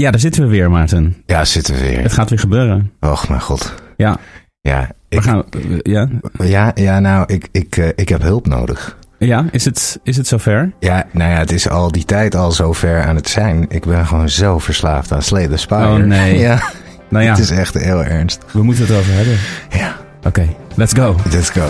Ja, daar zitten we weer, Maarten. Ja, zitten we weer. Het gaat weer gebeuren. Och, mijn god. Ja, Ja, we ik, gaan, eh, ja? ja, ja nou, ik, ik, eh, ik heb hulp nodig. ja is, het, is het zover? Ja, nou ja, het is al die tijd al zo ver aan het zijn. Ik ben gewoon zo verslaafd aan Slay the Spire. Oh, nee. Ja, Nou ja, het is echt heel ernst. we moeten het over hebben. Ja, Oké, let's go. let's go.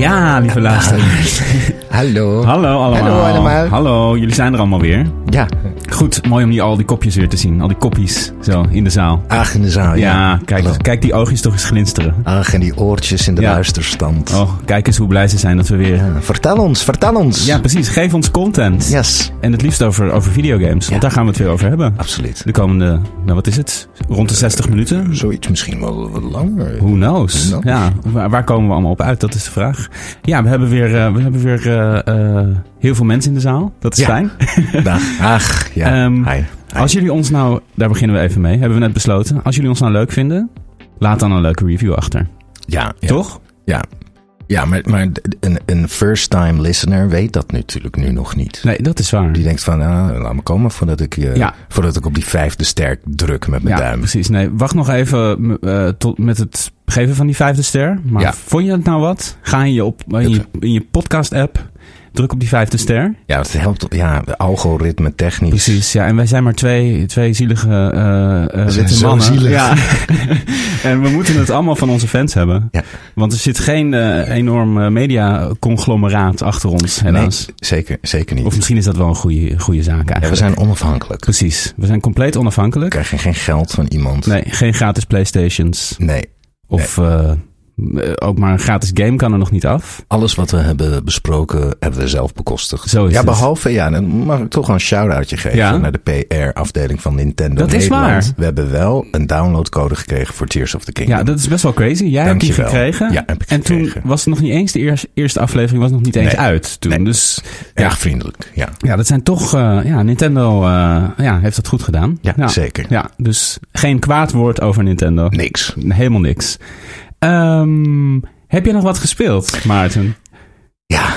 Ja, lieve luisteraars. Hallo. Hallo allemaal. Hallo allemaal. Hallo, jullie zijn er allemaal weer. Ja, Goed, mooi om die, al die kopjes weer te zien. Al die kopjes zo in de zaal. Aag in de zaal. Ja, kijk, Hallo. kijk die oogjes toch eens glinsteren. Aag en die oortjes in de Ja. luisterstand. Oh, kijk eens hoe blij ze zijn dat we weer... Ja, vertel ons, vertel ons. Ja, precies. Geef ons content. Yes, En het liefst over, over videogames. Want Ja. daar gaan we het weer over hebben. absoluut. De komende, nou wat is het? Rond de 60 minuten? Zoiets misschien wel wat langer. Who knows? Who knows? Ja, waar, waar komen we allemaal op uit? Dat is de vraag. Ja, we hebben weer, eh, we hebben weer eh, heel veel mensen in de zaal. Dat is Ja. fijn. Dag. Ach, ja. Ehm, Hi. Hi. Als jullie ons nou, daar beginnen we even mee, hebben we net besloten. Als jullie ons nou leuk vinden, laat dan een leuke review achter. ja. Toch? Ja, ja maar, maar een, een first-time listener weet dat natuurlijk nu nog niet. Nee, dat is waar. Die denkt van, ah, laat me komen voordat ik, eh, Ja. voordat ik op die vijfde sterk druk met mijn Ja, duim. precies. Nee, wacht nog even eh, tot met het geven van die vijfde ster. Maar Ja. vond je het nou wat? Ga in je, op, in je, in je podcast-app, druk op die vijfde ster. Ja, het helpt op, ja, algoritme technisch. Precies, ja. En wij zijn maar twee, twee zielige We zijn witte mannen. zielig. Ja. en we moeten het allemaal van onze fans hebben. Ja. Want er zit geen eh, enorm media-conglomeraat achter ons, Nee, helaas. zeker, zeker niet. Of misschien is dat wel een goede, goede zaak eigenlijk. ja, we zijn onafhankelijk. We Precies. We zijn compleet onafhankelijk. krijgen geen geld van iemand. Nee, geen gratis Playstations. Nee. Of ook maar een gratis game kan er nog niet af. Alles wat we hebben besproken, hebben we zelf bekostigd. Zo is ja, het. behalve, ja, dan mag ik toch wel een shout-outje geven Ja? naar de PR-afdeling van Nintendo Dat is waar. We hebben wel een downloadcode gekregen voor Tears of the Kingdom. Ja, dat is best wel crazy. Jij hebt die gekregen. Ja, heb ik en toen was het nog niet eens, de eerste, aflevering was nog niet eens Nee. uit toen. Nee. Dus Erg ja, vriendelijk, ja. ja, dat zijn toch, eh, ja, Nintendo eh, ja, heeft dat goed gedaan. Ja, zeker. Ja, dus geen kwaad woord over Nintendo. Niks. Helemaal niks. Ehm, heb je nog wat gespeeld, Maarten? Ja,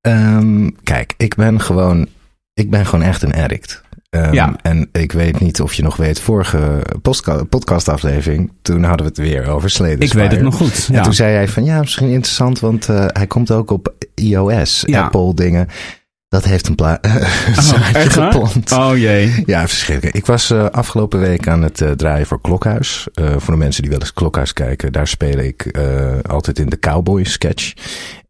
ehm, kijk, ik ben gewoon, ik ben gewoon echt een addict. Ehm, Ja. En ik weet niet of je nog weet, vorige podcastaflevering, toen hadden we het weer over the Ik weet het nog goed. En toen zei jij van, ja, misschien interessant, want eh, hij komt ook op iOS, Ja. Apple dingen. Dat heeft een pla- Oh, zaadje geplant. Oh jee. Ja, verschrikkelijk. Ik was eh, afgelopen week aan het eh, draaien voor Klokhuis. Eh, voor de mensen die wel eens Klokhuis kijken, daar speel ik altijd in de cowboy sketch.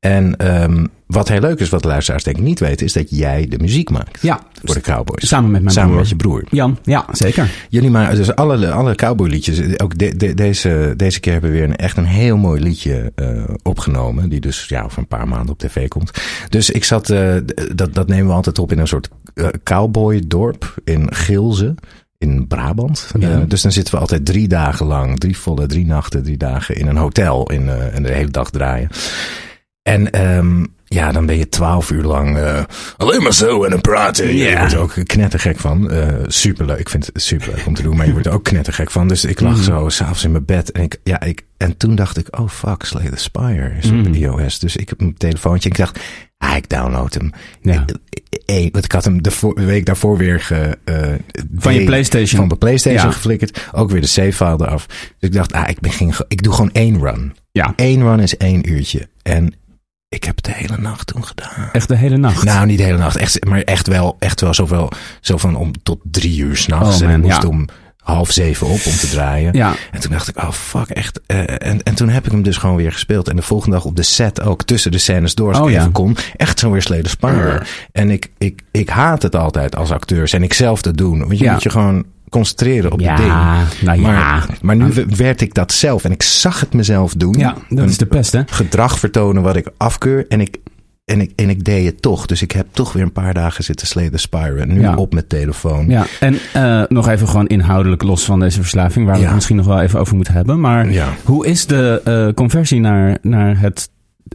En ehm, wat heel leuk is, wat de luisteraars denk ik niet weten, is dat jij de muziek maakt Ja, voor de cowboys. samen met mijn Samen broer. met je broer. Jan, ja, zeker. Jullie maken dus alle, alle cowboyliedjes. Ook de, de- deze, deze keer hebben we weer een, echt een heel mooi liedje eh, opgenomen. Die dus ja, over een paar maanden op tv komt. Dus ik zat, d- dat, dat nemen we altijd op in een soort eh, cowboydorp in Gilze. In Brabant. Ja. Dus dan zitten we altijd drie dagen lang, drie volle, drie nachten, drie dagen in een hotel. In, eh, en de hele dag draaien. En ehm, ja, dan ben je twaalf uur lang eh, alleen maar zo en een praten. Ja. Je wordt er ook knettergek van. Eh superleuk. Ik vind het superleuk om te doen, maar je wordt er ook knettergek van. Dus ik lag Mhm. zo s'avonds in mijn bed. En, ik, ja, ik, en toen dacht ik, oh fuck, Slay the Spire is op Mhm. iOS. Dus ik heb mijn telefoontje en ik dacht, ah, ik download hem. Ja. één. Want ik had hem de, week daarvoor weer ge, eh, Van je de- PlayStation. Van mijn PlayStation Ja. geflikkerd. Ook weer de save file eraf. Dus ik dacht, ah, ik, begin, ik doe gewoon één run. Ja, Eén run is één uurtje. En ik heb het de hele nacht toen gedaan. echt de hele nacht. Nou, niet de hele nacht. Echt, maar echt wel, echt wel zoveel, zo van om tot drie uur s'nachts. Oh, en moest ja. om half zeven op om te draaien. ja, En toen dacht ik, oh fuck, echt. Eh, en, en toen heb ik hem dus gewoon weer gespeeld. En de volgende dag op de set ook, tussen de scènes door, als Oh, ik ja. even kon. Echt zo weer Sleden Spiral. En ik, ik, ik haat het altijd als acteurs. En ik zelf te doen. Want je Ja. moet je gewoon concentreren op ja, ding. nou ja. Maar, maar nu werd ik dat zelf. En ik zag het mezelf doen. Ja, dat is de pest, hè? Gedrag vertonen wat ik afkeur. En ik, en ik, en ik deed het toch. Dus ik heb toch weer een paar dagen zitten Sleden Spiral. Nu Ja. op met telefoon. Ja, en eh, nog even gewoon inhoudelijk los van deze verslaving, waar we Ja. het misschien nog wel even over moeten hebben. Maar Ja. hoe is de eh, conversie naar, naar het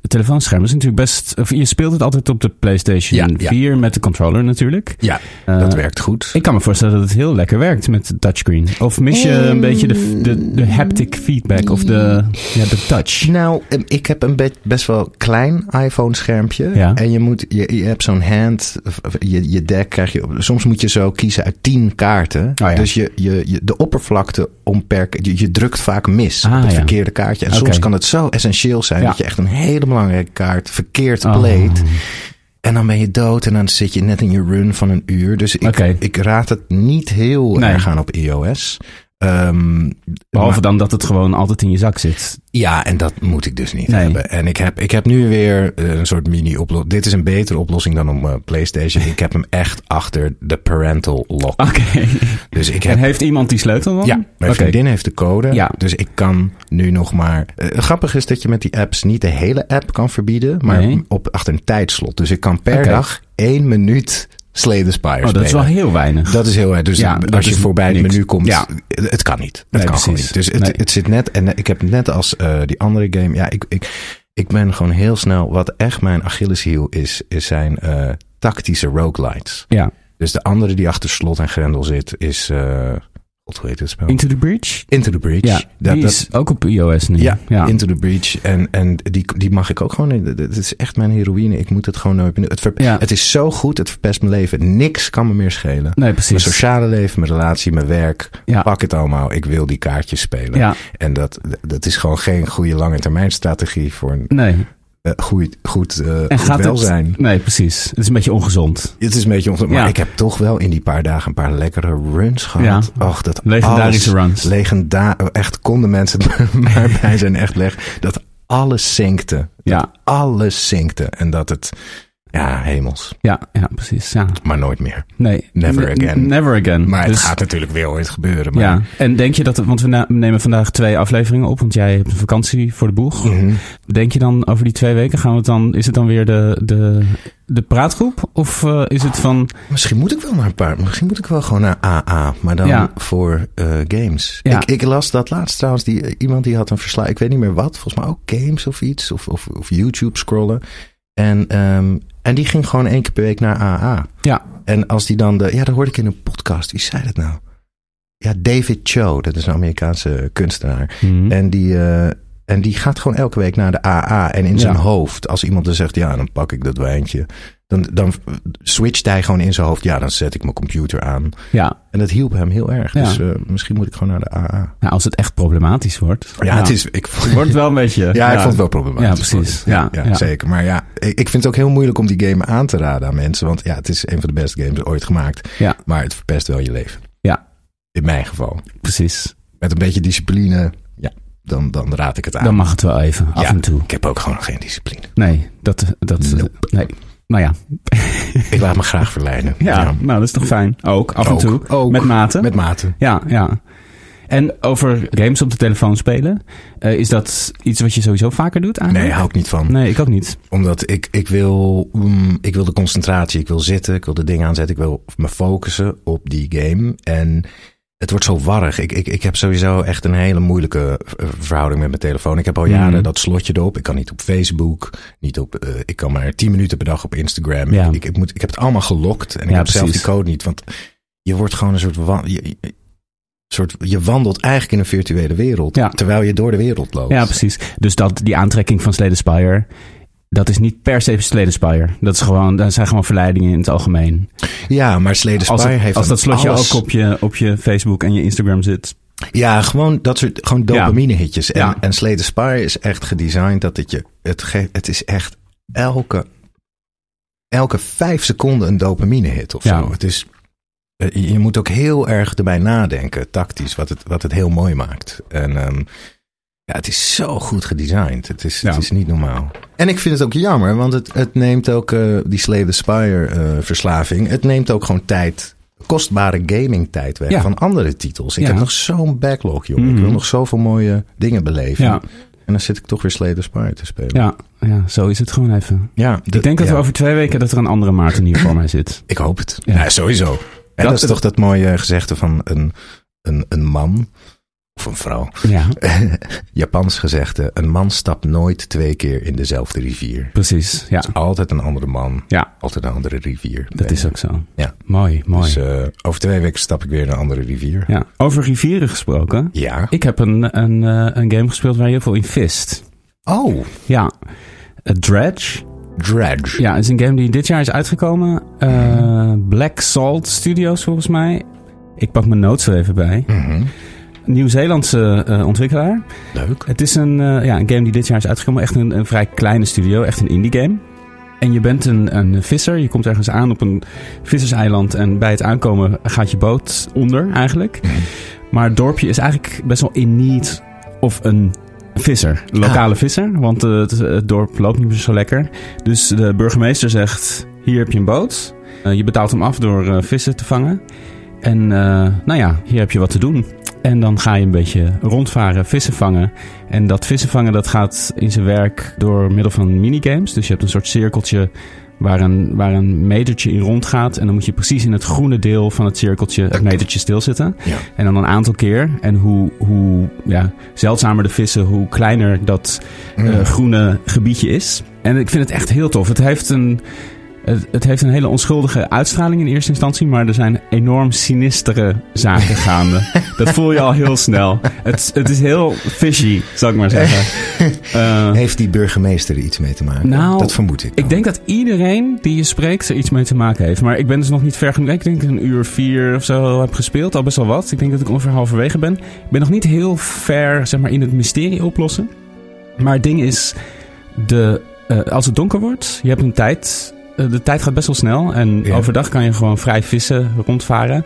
telefoonscherm? Is natuurlijk best. of Je speelt het altijd op de PlayStation Ja, ja. 4 met de controller natuurlijk. Ja, Eh, dat werkt goed. Ik kan me voorstellen dat het heel lekker werkt met de touchscreen. Of mis je een Mm. beetje de, de, de haptic feedback of de, ja, de touch? Nou, eh, ik heb een be- best wel klein iPhone-schermpje. Ja. En je, moet, je, je hebt zo'n hand, je, je deck krijg je. op- Soms moet je zo kiezen uit tien kaarten. Oh ja. Dus je, je, je, de oppervlakte om per. Je, je drukt vaak mis Ah, op het ja. verkeerde kaartje. En soms kan het zo essentieel zijn Ja. dat je echt een hele belangrijke kaart verkeerd Oh. pleet. En dan ben je dood en dan zit je net in je run van een uur. Dus ik, ik raad het niet heel Nee. erg aan op iOS. Ehm, Behalve maar- dan dat het gewoon altijd in je zak zit. ja, en dat moet ik dus niet Nee. hebben. En ik heb, ik heb nu weer eh, een soort mini-oplossing. Dit is een betere oplossing dan op mijn PlayStation. ik heb hem echt achter de parental lock. Oké. Dus ik En heeft iemand die sleutel dan? Ja, mijn vriendin heeft de code. Ja. Dus ik kan nu nog maar. eh, grappig is dat je met die apps niet de hele app kan verbieden, maar Nee. op, achter een tijdslot. Dus ik kan per dag één minuut Slay the Spire Oh, dat is wel heel weinig. Dat is heel erg. Dus Ja, als je voorbij het menu komt, Ja. het kan niet. Het Nee, kan gewoon niet. Dus het, Nee. het zit net, en ik heb net als eh, die andere game, ja, ik, ik, ik ben gewoon heel snel, wat echt mijn Achilleshiel is, is zijn eh, tactische roguelites. ja. Dus de andere die achter slot en grendel zit, is, eh God, hoe heet het spel? Into the Breach? Into the Breach. Ja, dat, die dat- is ook op iOS nu. ja, ja. Into the Breach. En, en die, die mag ik ook gewoon. Het is echt mijn heroïne. Ik moet het gewoon nooit meer. Het, ver- Ja. het is zo goed. Het verpest mijn leven. Niks kan me meer schelen. Nee, Mijn precies. sociale leven, mijn relatie, mijn werk. Ja. Pak het allemaal. Ik wil die kaartjes spelen. Ja, En dat, dat is gewoon geen goede lange termijn strategie voor een nee. Eh, goed, goed, eh, En goed gaat welzijn. het... Nee, precies. Het is een beetje ongezond. Het is een beetje onge- Maar Ja. ik heb toch wel in die paar dagen een paar lekkere runs gehad. Och, dat Legendarische alles, runs. Legenda echt konden mensen maar bij zijn echt leg. Dat alles zinkte. Dat Ja. alles zinkte. En dat het, ja, hemels. Ja, ja, precies. Ja. Maar nooit meer. Nee. Never again. Never again. Maar Dus- het gaat natuurlijk weer ooit gebeuren. Maar, Ja, en denk je dat het, want we nemen vandaag twee afleveringen op, want jij hebt een vakantie voor de boeg. Mhm. Denk je dan over die twee weken, gaan we het dan, is het dan weer de, de, de praatgroep? Of eh, is het van, Misschien moet ik wel naar een paar. Misschien moet ik wel gewoon naar AA. Maar dan Ja. voor eh, games. Ja. Ik, ik las dat laatst trouwens. Die, eh, iemand die had een verslag. Ik weet niet meer wat. Volgens mij ook games of iets. Of, of, of YouTube scrollen. En, ehm, en die ging gewoon één keer per week naar AA. ja, En als die dan de. Ja, dat hoorde ik in een podcast. Wie zei dat nou? Ja, David Cho. Dat is een Amerikaanse kunstenaar. Hm. En die. eh, en die gaat gewoon elke week naar de AA. En in zijn hoofd, als iemand dan zegt, ja, dan pak ik dat wijntje. Dan, dan switcht hij gewoon in zijn hoofd, ja, dan zet ik mijn computer aan. ja. En dat hielp hem heel erg. Ja. Dus eh, misschien moet ik gewoon naar de AA. Nou, als het echt problematisch wordt. Ja, het is... Ik, Wordt wel een beetje. ja, ik vond het wel problematisch. Ja, precies. Ja, zeker. Maar ja, ik, vind het ook heel moeilijk om die game aan te raden aan mensen. Want ja, het is een van de beste games ooit gemaakt. Ja. Maar het verpest wel je leven. Ja. In mijn geval. Precies. Met een beetje discipline, dan, dan raad ik het aan. Dan mag het wel even, af Ja. en toe. Ik heb ook gewoon geen discipline. Nee, dat, dat, Nope. nee. Nou ja. Ik laat me graag verleiden. ja, nou dat is toch fijn. Ook, af en toe. ook. Met mate. Met mate. Ja, ja. En over games op de telefoon spelen. eh, is dat iets wat je sowieso vaker doet? Eigenlijk? Nee, hou ik niet van. Nee, ik ook niet. Omdat ik, ik, wil, mm, ik wil de concentratie, ik wil zitten, ik wil de dingen aanzetten, ik wil me focussen op die game. En het wordt zo warrig. Ik, ik, ik heb sowieso echt een hele moeilijke eh, verhouding met mijn telefoon. Ik heb al jaren Mhm. dat slotje erop. Ik kan niet op Facebook, niet op, eh, ik kan maar 10 minuten per dag op Instagram. Ja. Ik, ik, ik moet, ik heb het allemaal gelokt en ik Ja, heb zelf die code niet. Want je wordt gewoon een soort, je, je- soort, je wandelt eigenlijk in een virtuele wereld. Ja. Terwijl je door de wereld loopt. Ja, precies. Dus dat, die aantrekking van Slay the Spire dat is niet per se Slay Spire. Dat, is gewoon, dat zijn gewoon verleidingen in het algemeen. Ja, maar the Als, het- heeft als dat slotje alles- ook op je, op je Facebook en je Instagram zit. Ja, gewoon dat soort gewoon dopamine hitjes. En, Ja. en is echt gedesigned dat het je het geeft. Het is echt elke elke vijf seconden een dopamine hit of Ja. zo. Het is eh, je moet ook heel erg erbij nadenken, tactisch, wat het, wat het heel mooi maakt. En ehm, ja, het is zo goed gedesigned. Het is, Ja. het is niet normaal. En ik vind het ook jammer, want het, het neemt ook eh, die Slay the Spire eh, verslaving. Het neemt ook gewoon tijd, kostbare gaming tijd weg Ja. van andere titels. Ik Ja. heb nog zo'n backlog, joh. Ik Mhm. wil nog zoveel mooie dingen beleven. En dan zit ik toch weer Slay the Spire te spelen. Ja, ja, zo is het gewoon even. Ja, ik denk dat we over twee weken dat er een andere Maarten hier voor mij zit. Ik hoop het. Ja. Ja, sowieso. En Dat- dat, is toch dat mooie gezegde van een, een, een man of een vrouw. Ja, Japans gezegde, een man stapt nooit twee keer in dezelfde rivier. precies. Ja, Altijd een andere man, ja altijd een andere rivier. dat is ook zo. Ja. Mooi, mooi. Dus over twee weken stap ik weer in een andere rivier. ja. Over rivieren gesproken. Ja. Ik heb een, een, eh, een game gespeeld waar je heel veel in vist. Oh, Ja, eh, Dredge. Dredge. Ja, het is een game die dit jaar is uitgekomen. Eh, Black Salt Studios volgens mij. Ik pak mijn notes er even bij. Mhm. Nieuw-Zeelandse eh, ontwikkelaar. Leuk. Het is een, eh, ja, een game die dit jaar is uitgekomen. Echt een, een vrij kleine studio. Echt een indie game. En je bent een, een visser. Je komt ergens aan op een visserseiland. En bij het aankomen gaat je boot onder eigenlijk. Mhm. Maar het dorpje is eigenlijk best wel in need of een visser. Een lokale visser. Want eh, het, het dorp loopt niet meer zo lekker. Dus de burgemeester zegt, hier heb je een boot. Je betaalt hem af door vissen te vangen. En nou ja, hier heb je wat te doen. En dan ga je een beetje rondvaren, vissen vangen. En dat vissen vangen dat gaat in zijn werk door middel van minigames. Dus je hebt een soort cirkeltje waar een, waar een metertje in rondgaat. En dan moet je precies in het groene deel van het cirkeltje het metertje stilzitten. Ja. En dan een aantal keer. En hoe, hoe ja, zeldzamer de vissen, hoe kleiner dat eh, groene gebiedje is. En ik vind het echt heel tof. Het heeft een... Het, het heeft een hele onschuldige uitstraling in eerste instantie, maar er zijn enorm sinistere zaken gaande. Dat voel je al heel snel. Het, het is heel fishy, zou ik maar zeggen. Eh, Heeft die burgemeester er iets mee te maken? Nou, dat vermoed ik. dan. ik denk dat iedereen die je spreekt er iets mee te maken heeft. Maar ik ben dus nog niet ver genoeg. Ik denk dat ik een uur vier of zo heb gespeeld. Al best wel wat. Ik denk dat ik ongeveer halverwege ben. Ik ben nog niet heel ver zeg maar, in het mysterie oplossen. Maar het ding is, de, eh, als het donker wordt, je hebt een tijd. Eh, de tijd gaat best wel snel. En Ja. overdag kan je gewoon vrij vissen, rondvaren.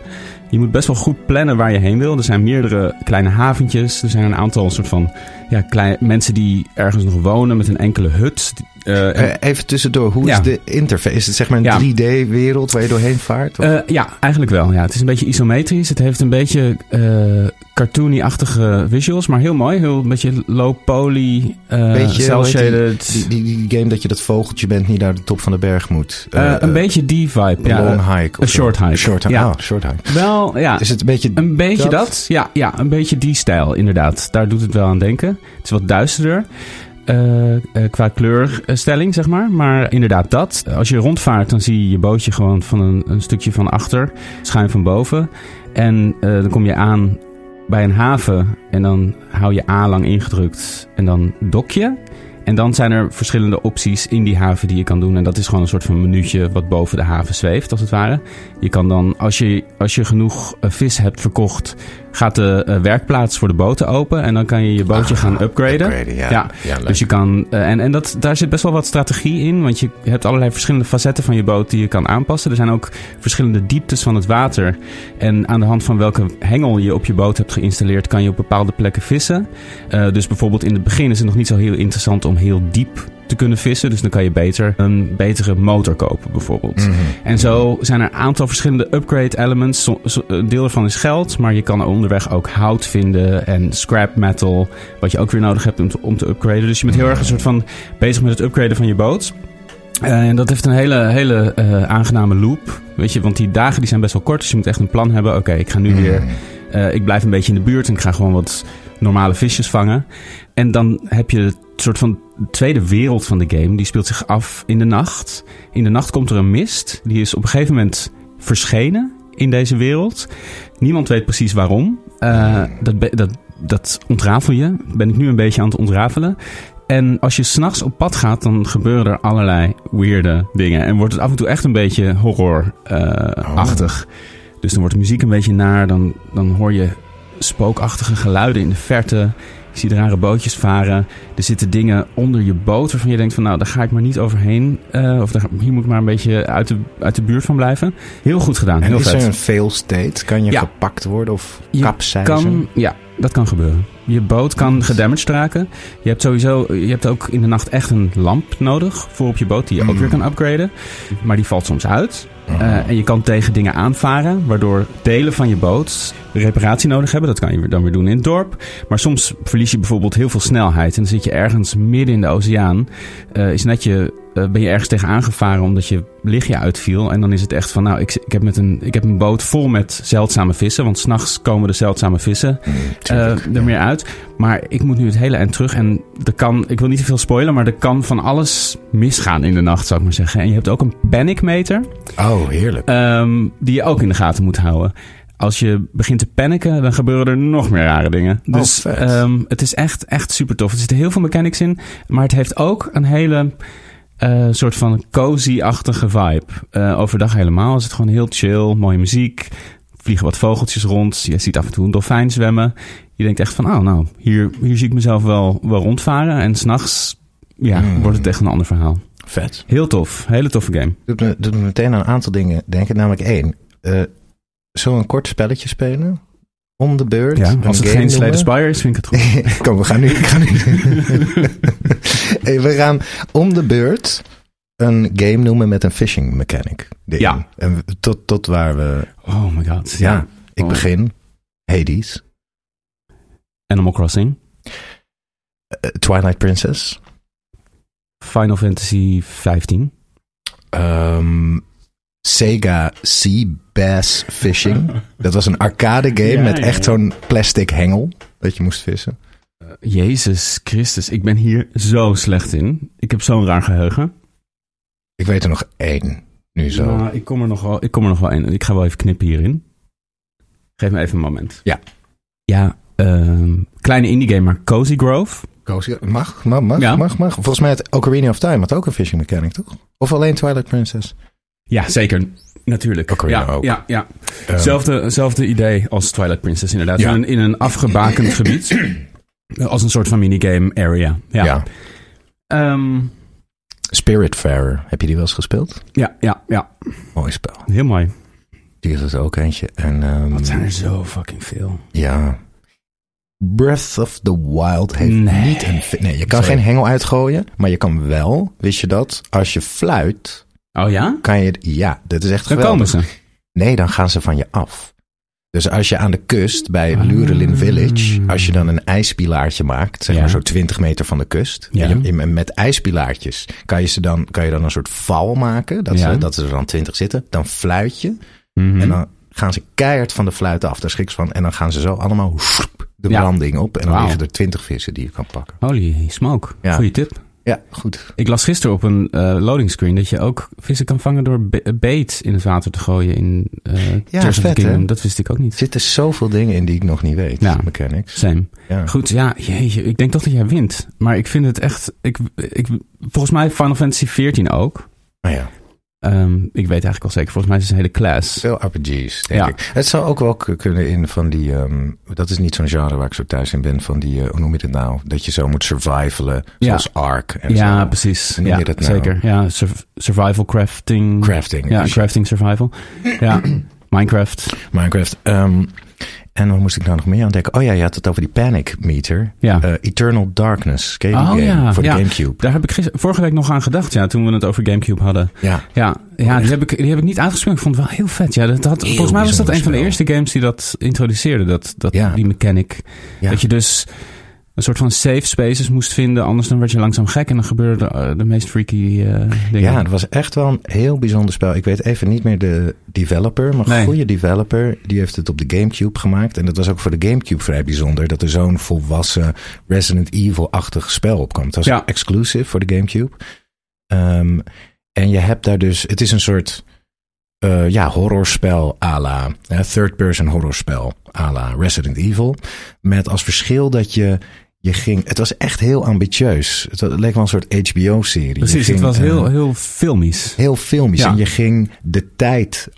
Je moet best wel goed plannen waar je heen wil. Er zijn meerdere kleine haventjes. Er zijn een aantal soort van ja, kleine mensen die ergens nog wonen met een enkele hut. Eh, en- Eh, even tussendoor, hoe Ja. is de interface? Is het zeg maar een Ja. 3D-wereld waar je doorheen vaart? Eh, ja, eigenlijk wel. Ja. Het is een beetje isometrisch. Het heeft een beetje cartoony-achtige visuals, maar heel mooi. Heel een beetje low poly, eh Beetje, die- shaded. Die, die, die game dat je dat vogeltje bent niet naar de top van de berg moet. Een beetje die vibe. een Ja, long hike. of een short hike. Een short hike. Ja. Ah, short hike. wel, ja. Is het een beetje... Een beetje dat? dat? Ja, ja, een beetje die stijl, inderdaad. Daar doet het wel aan denken. Het is wat duisterder. Eh, eh, qua kleurstelling, zeg maar. Maar inderdaad, dat. Als je rondvaart, dan zie je je bootje gewoon van een, een stukje van achter, schuin van boven. En eh, dan kom je aan bij een haven en dan hou je A lang ingedrukt en dan dok je. En dan zijn er verschillende opties in die haven die je kan doen. En dat is gewoon een soort van minuutje wat boven de haven zweeft, als het ware. Je kan dan, als je, als je genoeg vis hebt verkocht, gaat de eh, werkplaats voor de boten open. En dan kan je je bootje Ah, gaan upgraden. upgraden, ja. Ja, Ja, leuk. Dus je kan, eh, en, en dat, daar zit best wel wat strategie in, want je hebt allerlei verschillende facetten van je boot die je kan aanpassen. Er zijn ook verschillende dieptes van het water. En aan de hand van welke hengel je op je boot hebt geïnstalleerd, kan je op bepaalde plekken vissen. Eh, dus bijvoorbeeld in het begin is het nog niet zo heel interessant om heel diep te kunnen vissen. Dus dan kan je beter een betere motor kopen, bijvoorbeeld. Mhm. En zo zijn er een aantal verschillende upgrade elements. Een deel ervan is geld, maar je kan onderweg ook hout vinden en scrap metal, wat je ook weer nodig hebt om te, om te upgraden. Dus je bent heel erg een soort van bezig met het upgraden van je boot. Eh, en dat heeft een hele, hele eh, aangename loop. Weet je, want die dagen die zijn best wel kort, dus je moet echt een plan hebben. Oké, ik ga nu weer eh, ik blijf een beetje in de buurt en ik ga gewoon wat normale visjes vangen. En dan heb je het soort van tweede wereld van de game. Die speelt zich af in de nacht. In de nacht komt er een mist. Die is op een gegeven moment verschenen in deze wereld. Niemand weet precies waarom. Eh, dat, dat, dat ontrafel je. Ben ik nu een beetje aan het ontrafelen. En als je s'nachts op pad gaat, dan gebeuren er allerlei weirde dingen. En wordt het af en toe echt een beetje horror-achtig. Dus dan wordt de muziek een beetje naar. Dan, dan hoor je spookachtige geluiden in de verte. Je ziet rare bootjes varen. Er zitten dingen onder je boot waarvan je denkt van nou, daar ga ik maar niet overheen. Eh, of daar, hier moet ik maar een beetje uit de, uit de buurt van blijven. Heel goed gedaan, En heel is vet. er een fail state? Kan je Ja. gepakt worden of Je capseizen? kan, ja, dat kan gebeuren. Je boot kan gedamaged raken. Je hebt sowieso, je hebt ook in de nacht echt een lamp nodig voor op je boot die je ook Mm. weer kan upgraden. Maar die valt soms uit. Mhm. Eh, en je kan tegen dingen aanvaren, waardoor delen van je boot reparatie nodig hebben. Dat kan je dan weer doen in het dorp. Maar soms verlies je bijvoorbeeld heel veel snelheid. En dan zit je ergens midden in de oceaan. Eh, is net je, eh, ben je ergens tegen aangevaren omdat je lichtje uitviel. En dan is het echt van, nou, ik, ik, heb, met een, ik heb een boot vol met zeldzame vissen. Want s'nachts komen de zeldzame vissen Mm, eh, er ja. meer uit. Maar ik moet nu het hele eind terug. En er kan, ik wil niet te veel spoilen, maar er kan van alles misgaan in de nacht, zou ik maar zeggen. En je hebt ook een panicmeter. Oh, heerlijk. Ehm, die je ook in de gaten moet houden. Als je begint te panicken, dan gebeuren er nog meer rare dingen. Oh, Dus ehm, het is echt, echt super tof. Er zitten heel veel mechanics in, maar het heeft ook een hele eh, soort van cozy-achtige vibe. Eh, overdag helemaal is het gewoon heel chill, mooie muziek. Vliegen wat vogeltjes rond. Je ziet af en toe een dolfijn zwemmen. Je denkt echt van, oh nou, hier, hier zie ik mezelf wel, wel rondvaren. En s'nachts ja, Mm. wordt het echt een ander verhaal. Vet. Heel tof, hele toffe game. Doet me, doet me meteen aan een aantal dingen denken. Namelijk één. eh Zullen we een kort spelletje spelen? Om de beurt. Ja, als het geen Slay the noemen? Spire is, vind ik het goed. Kom, we gaan nu. Ik ga nu. Hey, we gaan om de beurt een game noemen met een fishing mechanic. Ja. En tot, tot waar we. Oh my god. Ja, ik Oh. begin. Hades. Animal Crossing. Eh, Twilight Princess. Final Fantasy 15. Ehm, Sega Sea Bass Fishing. Dat was een arcade game Ja, met echt ja. zo'n plastic hengel dat je moest vissen. Jezus Christus, ik ben hier zo slecht in. Ik heb zo'n raar geheugen. Ik weet er nog één. Nu zo. Nou, ik, kom er nog wel, ik kom er nog wel in. Ik ga wel even knippen hierin. Geef me even een moment. Ja. Ja, ehm, kleine indie game, maar Cozy Grove. Koos, Mag, mag, mag, Ja. mag, mag. Volgens mij het Ocarina of Time had ook een fishing mechanic, toch? Of alleen Twilight Princess? Ja, zeker. Natuurlijk. Ocarina ja, ook. Ja, ja. Ehm, Zelfde, zelfde idee als Twilight Princess inderdaad. Ja. In, een, in een afgebakend gebied. Als een soort van minigame area. Ja. ja. Ehm, Spiritfarer. Heb je die wel eens gespeeld? ja, ja, ja. Mooi spel. Heel mooi. Die is er ook eentje. En, ehm, Wat zijn er zo fucking veel. Ja. Breath of the Wild heeft Nee. niet een... Nee, je kan Sorry. geen hengel uitgooien. Maar je kan wel, wist je dat? Als je fluit, Oh ja? kan je... Ja, dat is echt Dan geweldig. komen ze. Nee, dan gaan ze van je af. Dus als je aan de kust bij Ah. Lurelin Village, als je dan een ijspilaartje maakt, zeg Ja. maar zo 20 meter van de kust, Ja. je- met ijspilaartjes kan je, ze dan, kan je dan een soort val maken, dat, Ja. ze, dat ze er dan 20 zitten. Dan fluit je Mhm. en dan gaan ze keihard van de fluit af, daar schrik ze van. En dan gaan ze zo allemaal de branding op en dan Wauw. liggen er 20 vissen die je kan pakken. Holy smoke. Ja. Goeie tip. Ja, goed. Ik las gisteren op een eh, loading screen dat je ook vissen kan vangen door be- bait in het water te gooien in of the vet, hè? Dat wist ik ook Er niet. zitten zoveel dingen in die ik nog niet weet, Ja. mechanics. Same. Ja. Goed, ja, jeetje, ik denk toch dat jij wint. Maar ik vind het echt... Ik, ik, volgens mij Final Fantasy 14 ook. Maar ja. Ehm, ik weet eigenlijk al zeker, volgens mij is het een hele class. Veel RPG's, denk Ja. ik. Het zou ook wel kunnen in van die... ehm, dat is niet zo'n genre waar ik zo thuis in ben. Van die, eh, hoe noem je het nou? Dat je zo moet survivalen, Ja. zoals Ark en Ja, zo. precies. Noem Ja, je dat nou? zeker. Ja, sur- survival crafting. Crafting. Ja, Dus crafting survival. Ja, Minecraft. Minecraft. Ehm, en wat moest ik nou nog meer aan denken? Oh ja, je had het over die panic meter. Ja. Eh, Eternal Darkness. Ken je die Oh game? ja, Voor de ja. Gamecube. Daar heb ik gister- vorige week nog aan gedacht, ja, toen we het over Gamecube hadden. Ja. Ja, ja die, heb ik, die heb ik niet uitgesproken. Ik vond het wel heel vet. Ja, dat had, Heel volgens mij was dat een van de eerste games die dat introduceerde. Dat, dat. Die mechanic. Dat je dus een soort van safe spaces moest vinden. Anders dan werd je langzaam gek en dan gebeurden de, eh, de meest freaky eh, dingen. Ja, het was echt wel een heel bijzonder spel. Ik weet even niet meer de developer, maar een goede developer. Die heeft het op de Gamecube gemaakt. En dat was ook voor de Gamecube vrij bijzonder. Dat er zo'n volwassen Resident Evil-achtig spel op kwam. Het was Ja. exclusive voor de Gamecube. Ehm, en je hebt daar dus... Het is een soort eh, ja, horrorspel à la... third-person horrorspel à la Resident Evil. Met als verschil dat je Je ging, het was echt heel ambitieus. Het leek wel een soort HBO-serie. Precies, het was heel, heel filmisch. Heel filmisch. Ja. En je ging de tijd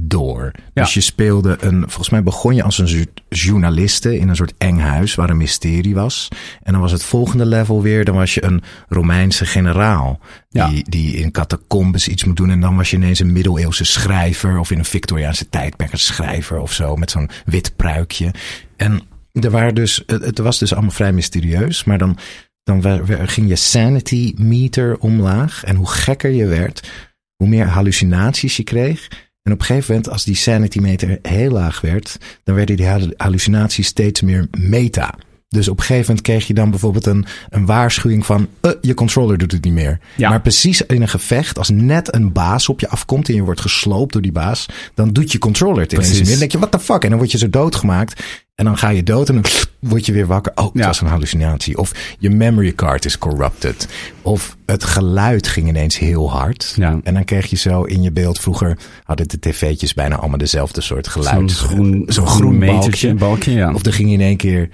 door. Ja. Dus je speelde een. Volgens mij begon je als een journaliste in een soort eng huis waar een mysterie was. En dan was het volgende level weer. Dan was je een Romeinse generaal. Ja. Die, die in catacombes iets moet doen. En dan was je ineens een middeleeuwse schrijver. Of in een Victoriaanse tijdperk een schrijver of zo. Met zo'n wit pruikje. En er waren dus. Het, was dus allemaal vrij mysterieus. Maar dan, dan ging je sanity meter omlaag. En hoe gekker je werd, hoe meer hallucinaties je kreeg. En op een gegeven moment, als die sanity meter heel laag werd, dan werden die hallucinaties steeds meer meta. Dus op een gegeven moment kreeg je dan bijvoorbeeld een, een waarschuwing van uh, je controller doet het niet meer. Ja. Maar precies in een gevecht, als net een baas op je afkomt en je wordt gesloopt door die baas, dan doet je controller het ineens meer. Dan denk je, what the fuck? En dan word je zo doodgemaakt. En dan ga je dood en dan word je weer wakker. Oh, het Ja. was een hallucinatie. Of je memory card is corrupted. Of het geluid ging ineens heel hard. Ja. En dan kreeg je zo in je beeld. Vroeger hadden de tv'tjes bijna allemaal dezelfde soort geluid. Zo'n groen, Zo'n groen metertje, balkje. balkje ja. Of er ging in één keer.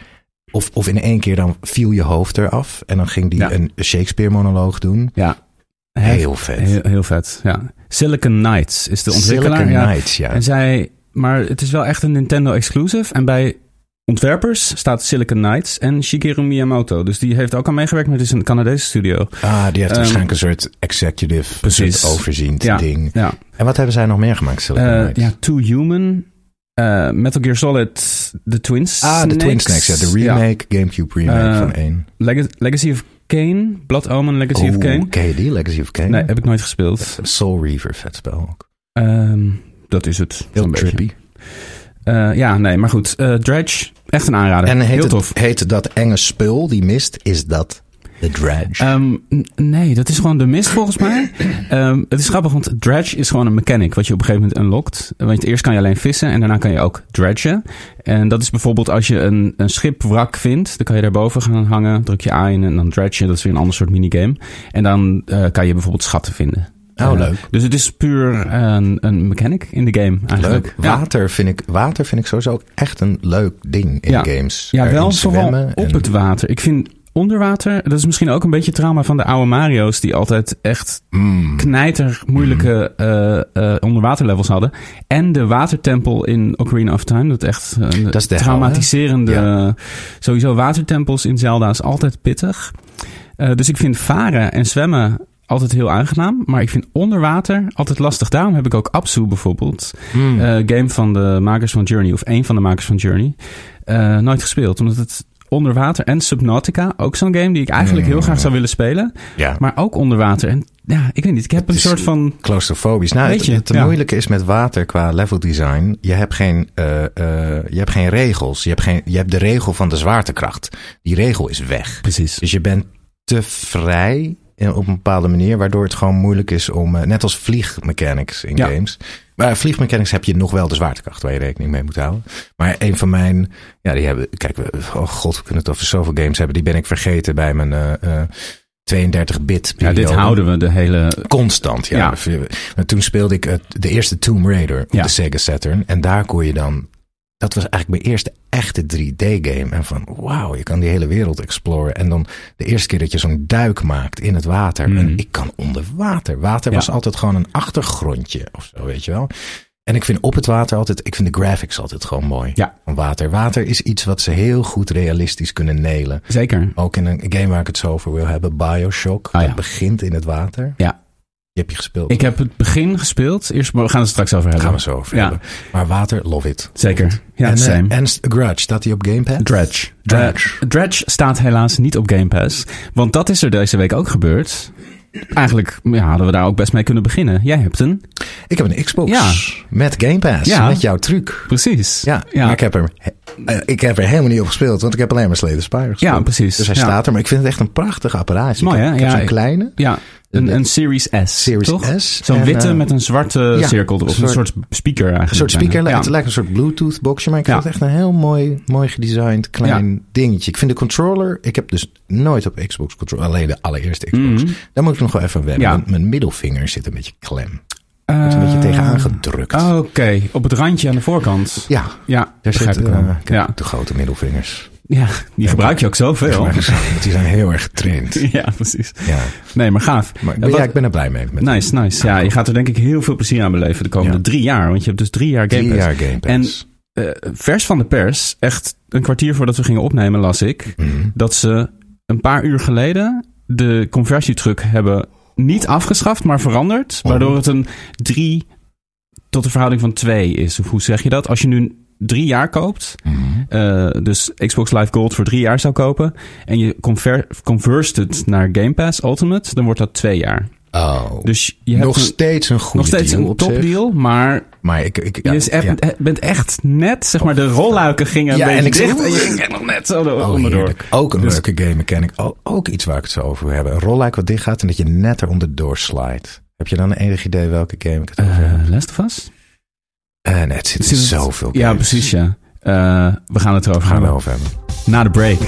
Of, of in één keer dan viel je hoofd eraf. En dan ging die Ja. een Shakespeare monoloog doen. ja. Heel vet. Heel, heel vet, ja. Silicon Knights is de ontwikkelaar. Silicon ja. Knights, ja. En zij, maar het is wel echt een Nintendo exclusive. En bij ontwerpers staat Silicon Knights en Shigeru Miyamoto. Dus die heeft ook al meegewerkt, maar het is een Canadese studio. Ah, die heeft Ehm, waarschijnlijk een soort executive, precies. overziend Ja, ding. ja. En wat hebben zij nog meer gemaakt, Silicon Eh, Knights? ja, Too Human, eh, Metal Gear Solid, The Twins Ah, de Twin Snakes, ja. De remake, Gamecube remake Eh, van één. Leg- Legacy of Kane, Blood Omen, Legacy of Kane. die? Legacy of Kane? Nee, heb ik nooit gespeeld. Soul Reaver, vet spel ook. Ehm, dat is het. Heel trippy. Eh, ja, nee, maar goed. Dredge, echt een aanrader. En heet, Heel het, tof. heet dat enge spul, die mist, is dat de Dredge? Ehm, nee, dat is gewoon de mist volgens mij. Ehm, het is grappig, want dredge is gewoon een mechanic wat je op een gegeven moment unlockt. Want eerst kan je alleen vissen en daarna kan je ook dredgen. En dat is bijvoorbeeld als je een, een schipwrak vindt, dan kan je daarboven gaan hangen, druk je A in en dan dredge je. Dat is weer een ander soort minigame. En dan eh, kan je bijvoorbeeld schatten vinden. Oh, Eh, leuk. Dus het is puur een, een mechanic in de game eigenlijk. Leuk. Ja. Water, vind ik, water vind ik sowieso ook echt een leuk ding in Ja. games. Ja, Erin wel vooral zwemmen op het water. Ik vind onder water, dat is misschien ook een beetje trauma van de oude Mario's, die altijd echt Mm. knijter moeilijke eh, eh, onderwaterlevels hadden. En de watertempel in Ocarina of Time, dat echt een Dat is de hel, traumatiserende. Sowieso watertempels in Zelda is altijd pittig. Eh, dus ik vind varen en zwemmen altijd heel aangenaam. Maar ik vind onder water altijd lastig. Daarom heb ik ook Absu bijvoorbeeld. Mm. game van de makers van Journey, of één van de makers van Journey, nooit gespeeld. Omdat het onder water en Subnautica, ook zo'n game die ik eigenlijk heel graag zou willen spelen. ja. Maar ook onder water. En ja, ik weet niet, ik heb Het een soort van... Claustrofobisch. Nou, Weet het, je, het ja. moeilijke is met water qua level design. Je hebt geen, eh, eh, je hebt geen regels. Je hebt, geen, je hebt de regel van de zwaartekracht. Die regel is weg. Precies. Dus je bent te vrij op een bepaalde manier, waardoor het gewoon moeilijk is om, eh, net als vliegmechanics in Ja. games. Maar vliegmechanics heb je nog wel de zwaartekracht waar je rekening mee moet houden. Maar een van mijn, ja, die hebben, kijk, we, oh god, we kunnen het over zoveel games hebben. Die ben ik vergeten bij mijn eh, eh, 32-bit Ja, dit houden we de hele... Constant, ja. Ja. Toen speelde ik de eerste Tomb Raider op Ja. de Sega Saturn. En daar kon je dan... Dat was eigenlijk mijn eerste echte 3D-game. En van, wauw, je kan die hele wereld exploren. En dan de eerste keer dat je zo'n duik maakt in het water. Mm. En ik kan onder water. Water Ja. was altijd gewoon een achtergrondje of zo, weet je wel. En ik vind op het water altijd... Ik vind de graphics altijd gewoon mooi. Ja. Van water. Water is iets wat ze heel goed realistisch kunnen nelen. Zeker. Ook in een game waar ik het zo over wil hebben. Bioshock. Ah, ja. Dat begint in het water. Ja. Die heb je gespeeld. Ik heb het begin gespeeld. Eerst, maar we gaan het straks over hebben. Gaan we zo over Ja. hebben. Maar water, love it. Zeker. Ja, en, eh, same. en Grudge, staat die op Game Pass? Dredge. Dredge. Eh, Dredge staat helaas niet op Game Pass. Want dat is er deze week ook gebeurd. Eigenlijk ja, hadden we daar ook best mee kunnen beginnen. Jij hebt een. Ik heb een Xbox Ja. met Game Pass. Ja. Met jouw truc. Precies. Ja, ja. maar ik heb, er, eh, ik heb er helemaal niet op gespeeld, want ik heb alleen maar Slay the Spire gespeeld. Ja, precies. Dus hij Ja. staat er, maar ik vind het echt een prachtig apparaatje. Mooi, hè? ik heb Ja, zo'n kleine. Ja, een, een Series S. Series toch? S. Zo'n witte eh, met een zwarte ja, cirkel erop. een Een soort- speaker eigenlijk. Een soort speaker, het lijkt een soort Bluetooth boxje, maar ik vind het echt een heel mooi, mooi gedesigned klein dingetje. Ik vind de controller, ik heb dus nooit op Xbox controller, alleen de allereerste Xbox. Mhm. Daar moet ik nog wel even wennen. Mijn, mijn middelvinger zit een beetje klem. Wordt een beetje Eh, tegenaan gedrukt. Oké, op het randje aan de voorkant. Ja, Ja, daar zit, ik eh, ik heb ja. de grote middelvingers. Ja, die gebruik je ook zoveel. Maar die zijn heel erg getraind. Ja, precies. Ja. Nee, maar gaaf. Maar ik En ben, wat- ja, ik ben er blij mee. Met Nice, nice. Ja, je gaat er denk ik heel veel plezier aan beleven de komende Ja. drie jaar. Want je hebt dus drie jaar Game drie Pass. jaar Game Pass. eh, vers van de pers, echt een kwartier voordat we gingen opnemen, las ik Mhm. dat ze een paar uur geleden de conversietruc hebben niet afgeschaft, maar veranderd. Oh. Waardoor het een 3 tot de verhouding van 2 is. Of hoe zeg je dat? Als je nu drie jaar koopt, Mhm. eh, dus Xbox Live Gold voor drie jaar zou kopen, en je conver converst het naar Game Pass Ultimate, dan wordt dat twee jaar. Oh. Dus je hebt nog een- steeds een goede nog steeds deal een topdeal, maar Maar ik, ik, je ja, is echt- ja. bent echt net, zeg maar, de rolluiken gingen een Ja, en beetje ik dicht zeg- en je ging nog net zo Oh, onderdoor. heerlijk. Ook een Dus- leuke game mechanic. Ook, ook iets waar ik het zo over wil hebben. Een rolluik wat dicht gaat en dat je net eronder doorslijt. Heb je dan een enig idee welke game ik het over heb? Eh Last of Us? Eh, nee, het zit in Zit zoveel games. Ja, precies, ja. Eh, we gaan het erover gaan hebben. over hebben. Na de break.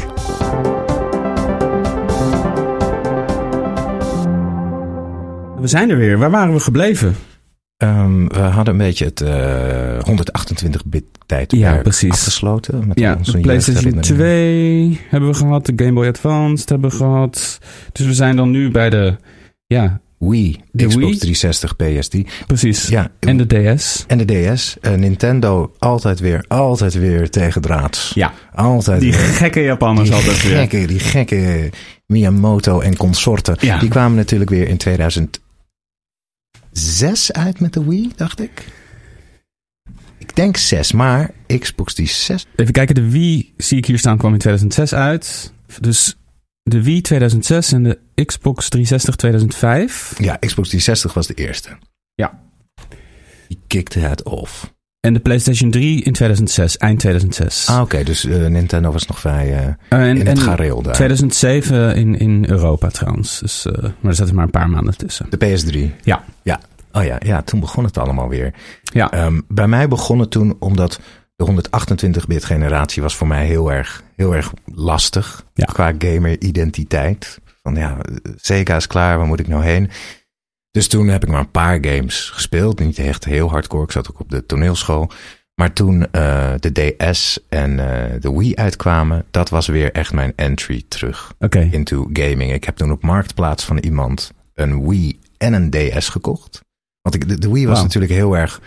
We zijn er weer. Waar waren we gebleven? Ehm, we hadden een beetje het eh 128-bit tijdperk Ja, precies. afgesloten. Met Ja, onze de PlayStation jeugdherinneringen. 2 hebben we gehad. De Game Boy Advance hebben we gehad. Dus we zijn dan nu bij de... Ja, Wii, De Xbox Wii? 360, PSD. precies. Ja, En de DS. en de DS. Eh, Nintendo altijd weer, altijd weer tegen draads. Ja, Altijd die weer. gekke Japanners Die altijd weer. gekke, die gekke Miyamoto en consorten. Ja. Die kwamen natuurlijk weer in 2006 uit met de Wii, dacht ik. Ik denk 6, maar Xbox die 6. Even kijken, de Wii zie ik hier staan kwam in 2006 uit. Dus de Wii 2006 en de Xbox 360 2005. Ja, Xbox 360 was de eerste. Ja. Die kikte het off. En de PlayStation 3 in 2006, eind 2006. Ah, oké, dus eh, Nintendo was nog vrij eh, Eh, en, in het gareel daar. 2007 in, in Europa trouwens. Dus, maar er zaten maar een paar maanden tussen. De PS3. Ja. Ja. Oh ja, ja, toen begon het allemaal weer. Ja, Ehm, bij mij begon het toen omdat de 128-bit generatie was voor mij heel erg, heel erg lastig. Ja. Qua gamer-identiteit. Van ja, Sega is klaar, waar moet ik nou heen? Dus toen heb ik maar een paar games gespeeld. Niet echt heel hardcore, ik zat ook op de toneelschool. Maar toen eh, de DS en eh, de Wii uitkwamen, dat was weer echt mijn entry terug into gaming. Ik heb toen op Marktplaats van iemand een Wii en een DS gekocht. Want ik, de, de Wii was natuurlijk heel erg...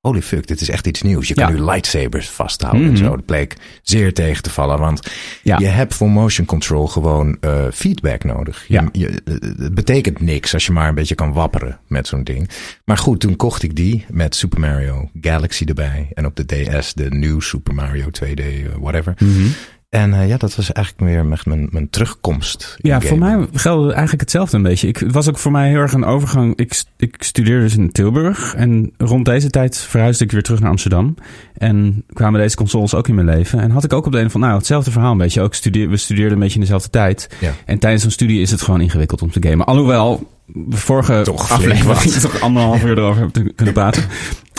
Holy fuck, dit is echt iets nieuws. Je kan nu lightsabers vasthouden en Mhm. zo. Dat bleek zeer tegen te vallen. Want je hebt voor motion control gewoon eh, feedback nodig. Je, Ja. je, eh, het betekent niks als je maar een beetje kan wapperen met zo'n ding. Maar goed, toen kocht ik die met Super Mario Galaxy erbij. En op de DS de New Super Mario 2D, eh, whatever. Mhm. En eh, ja, dat was eigenlijk weer echt mijn, mijn terugkomst. Ja, voor mij geldde eigenlijk hetzelfde een beetje. Ik, het was ook voor mij heel erg een overgang. Ik, ik studeerde dus in Tilburg. En rond deze tijd verhuisde ik weer terug naar Amsterdam. En kwamen deze consoles ook in mijn leven. En had ik ook op de een van, nou, hetzelfde verhaal een beetje. Ook studeer, we studeerden een beetje in dezelfde tijd. Ja. En tijdens een studie is het gewoon ingewikkeld om te gamen. Alhoewel, vorige Toch aflevering toch anderhalf uur erover hebben te kunnen praten.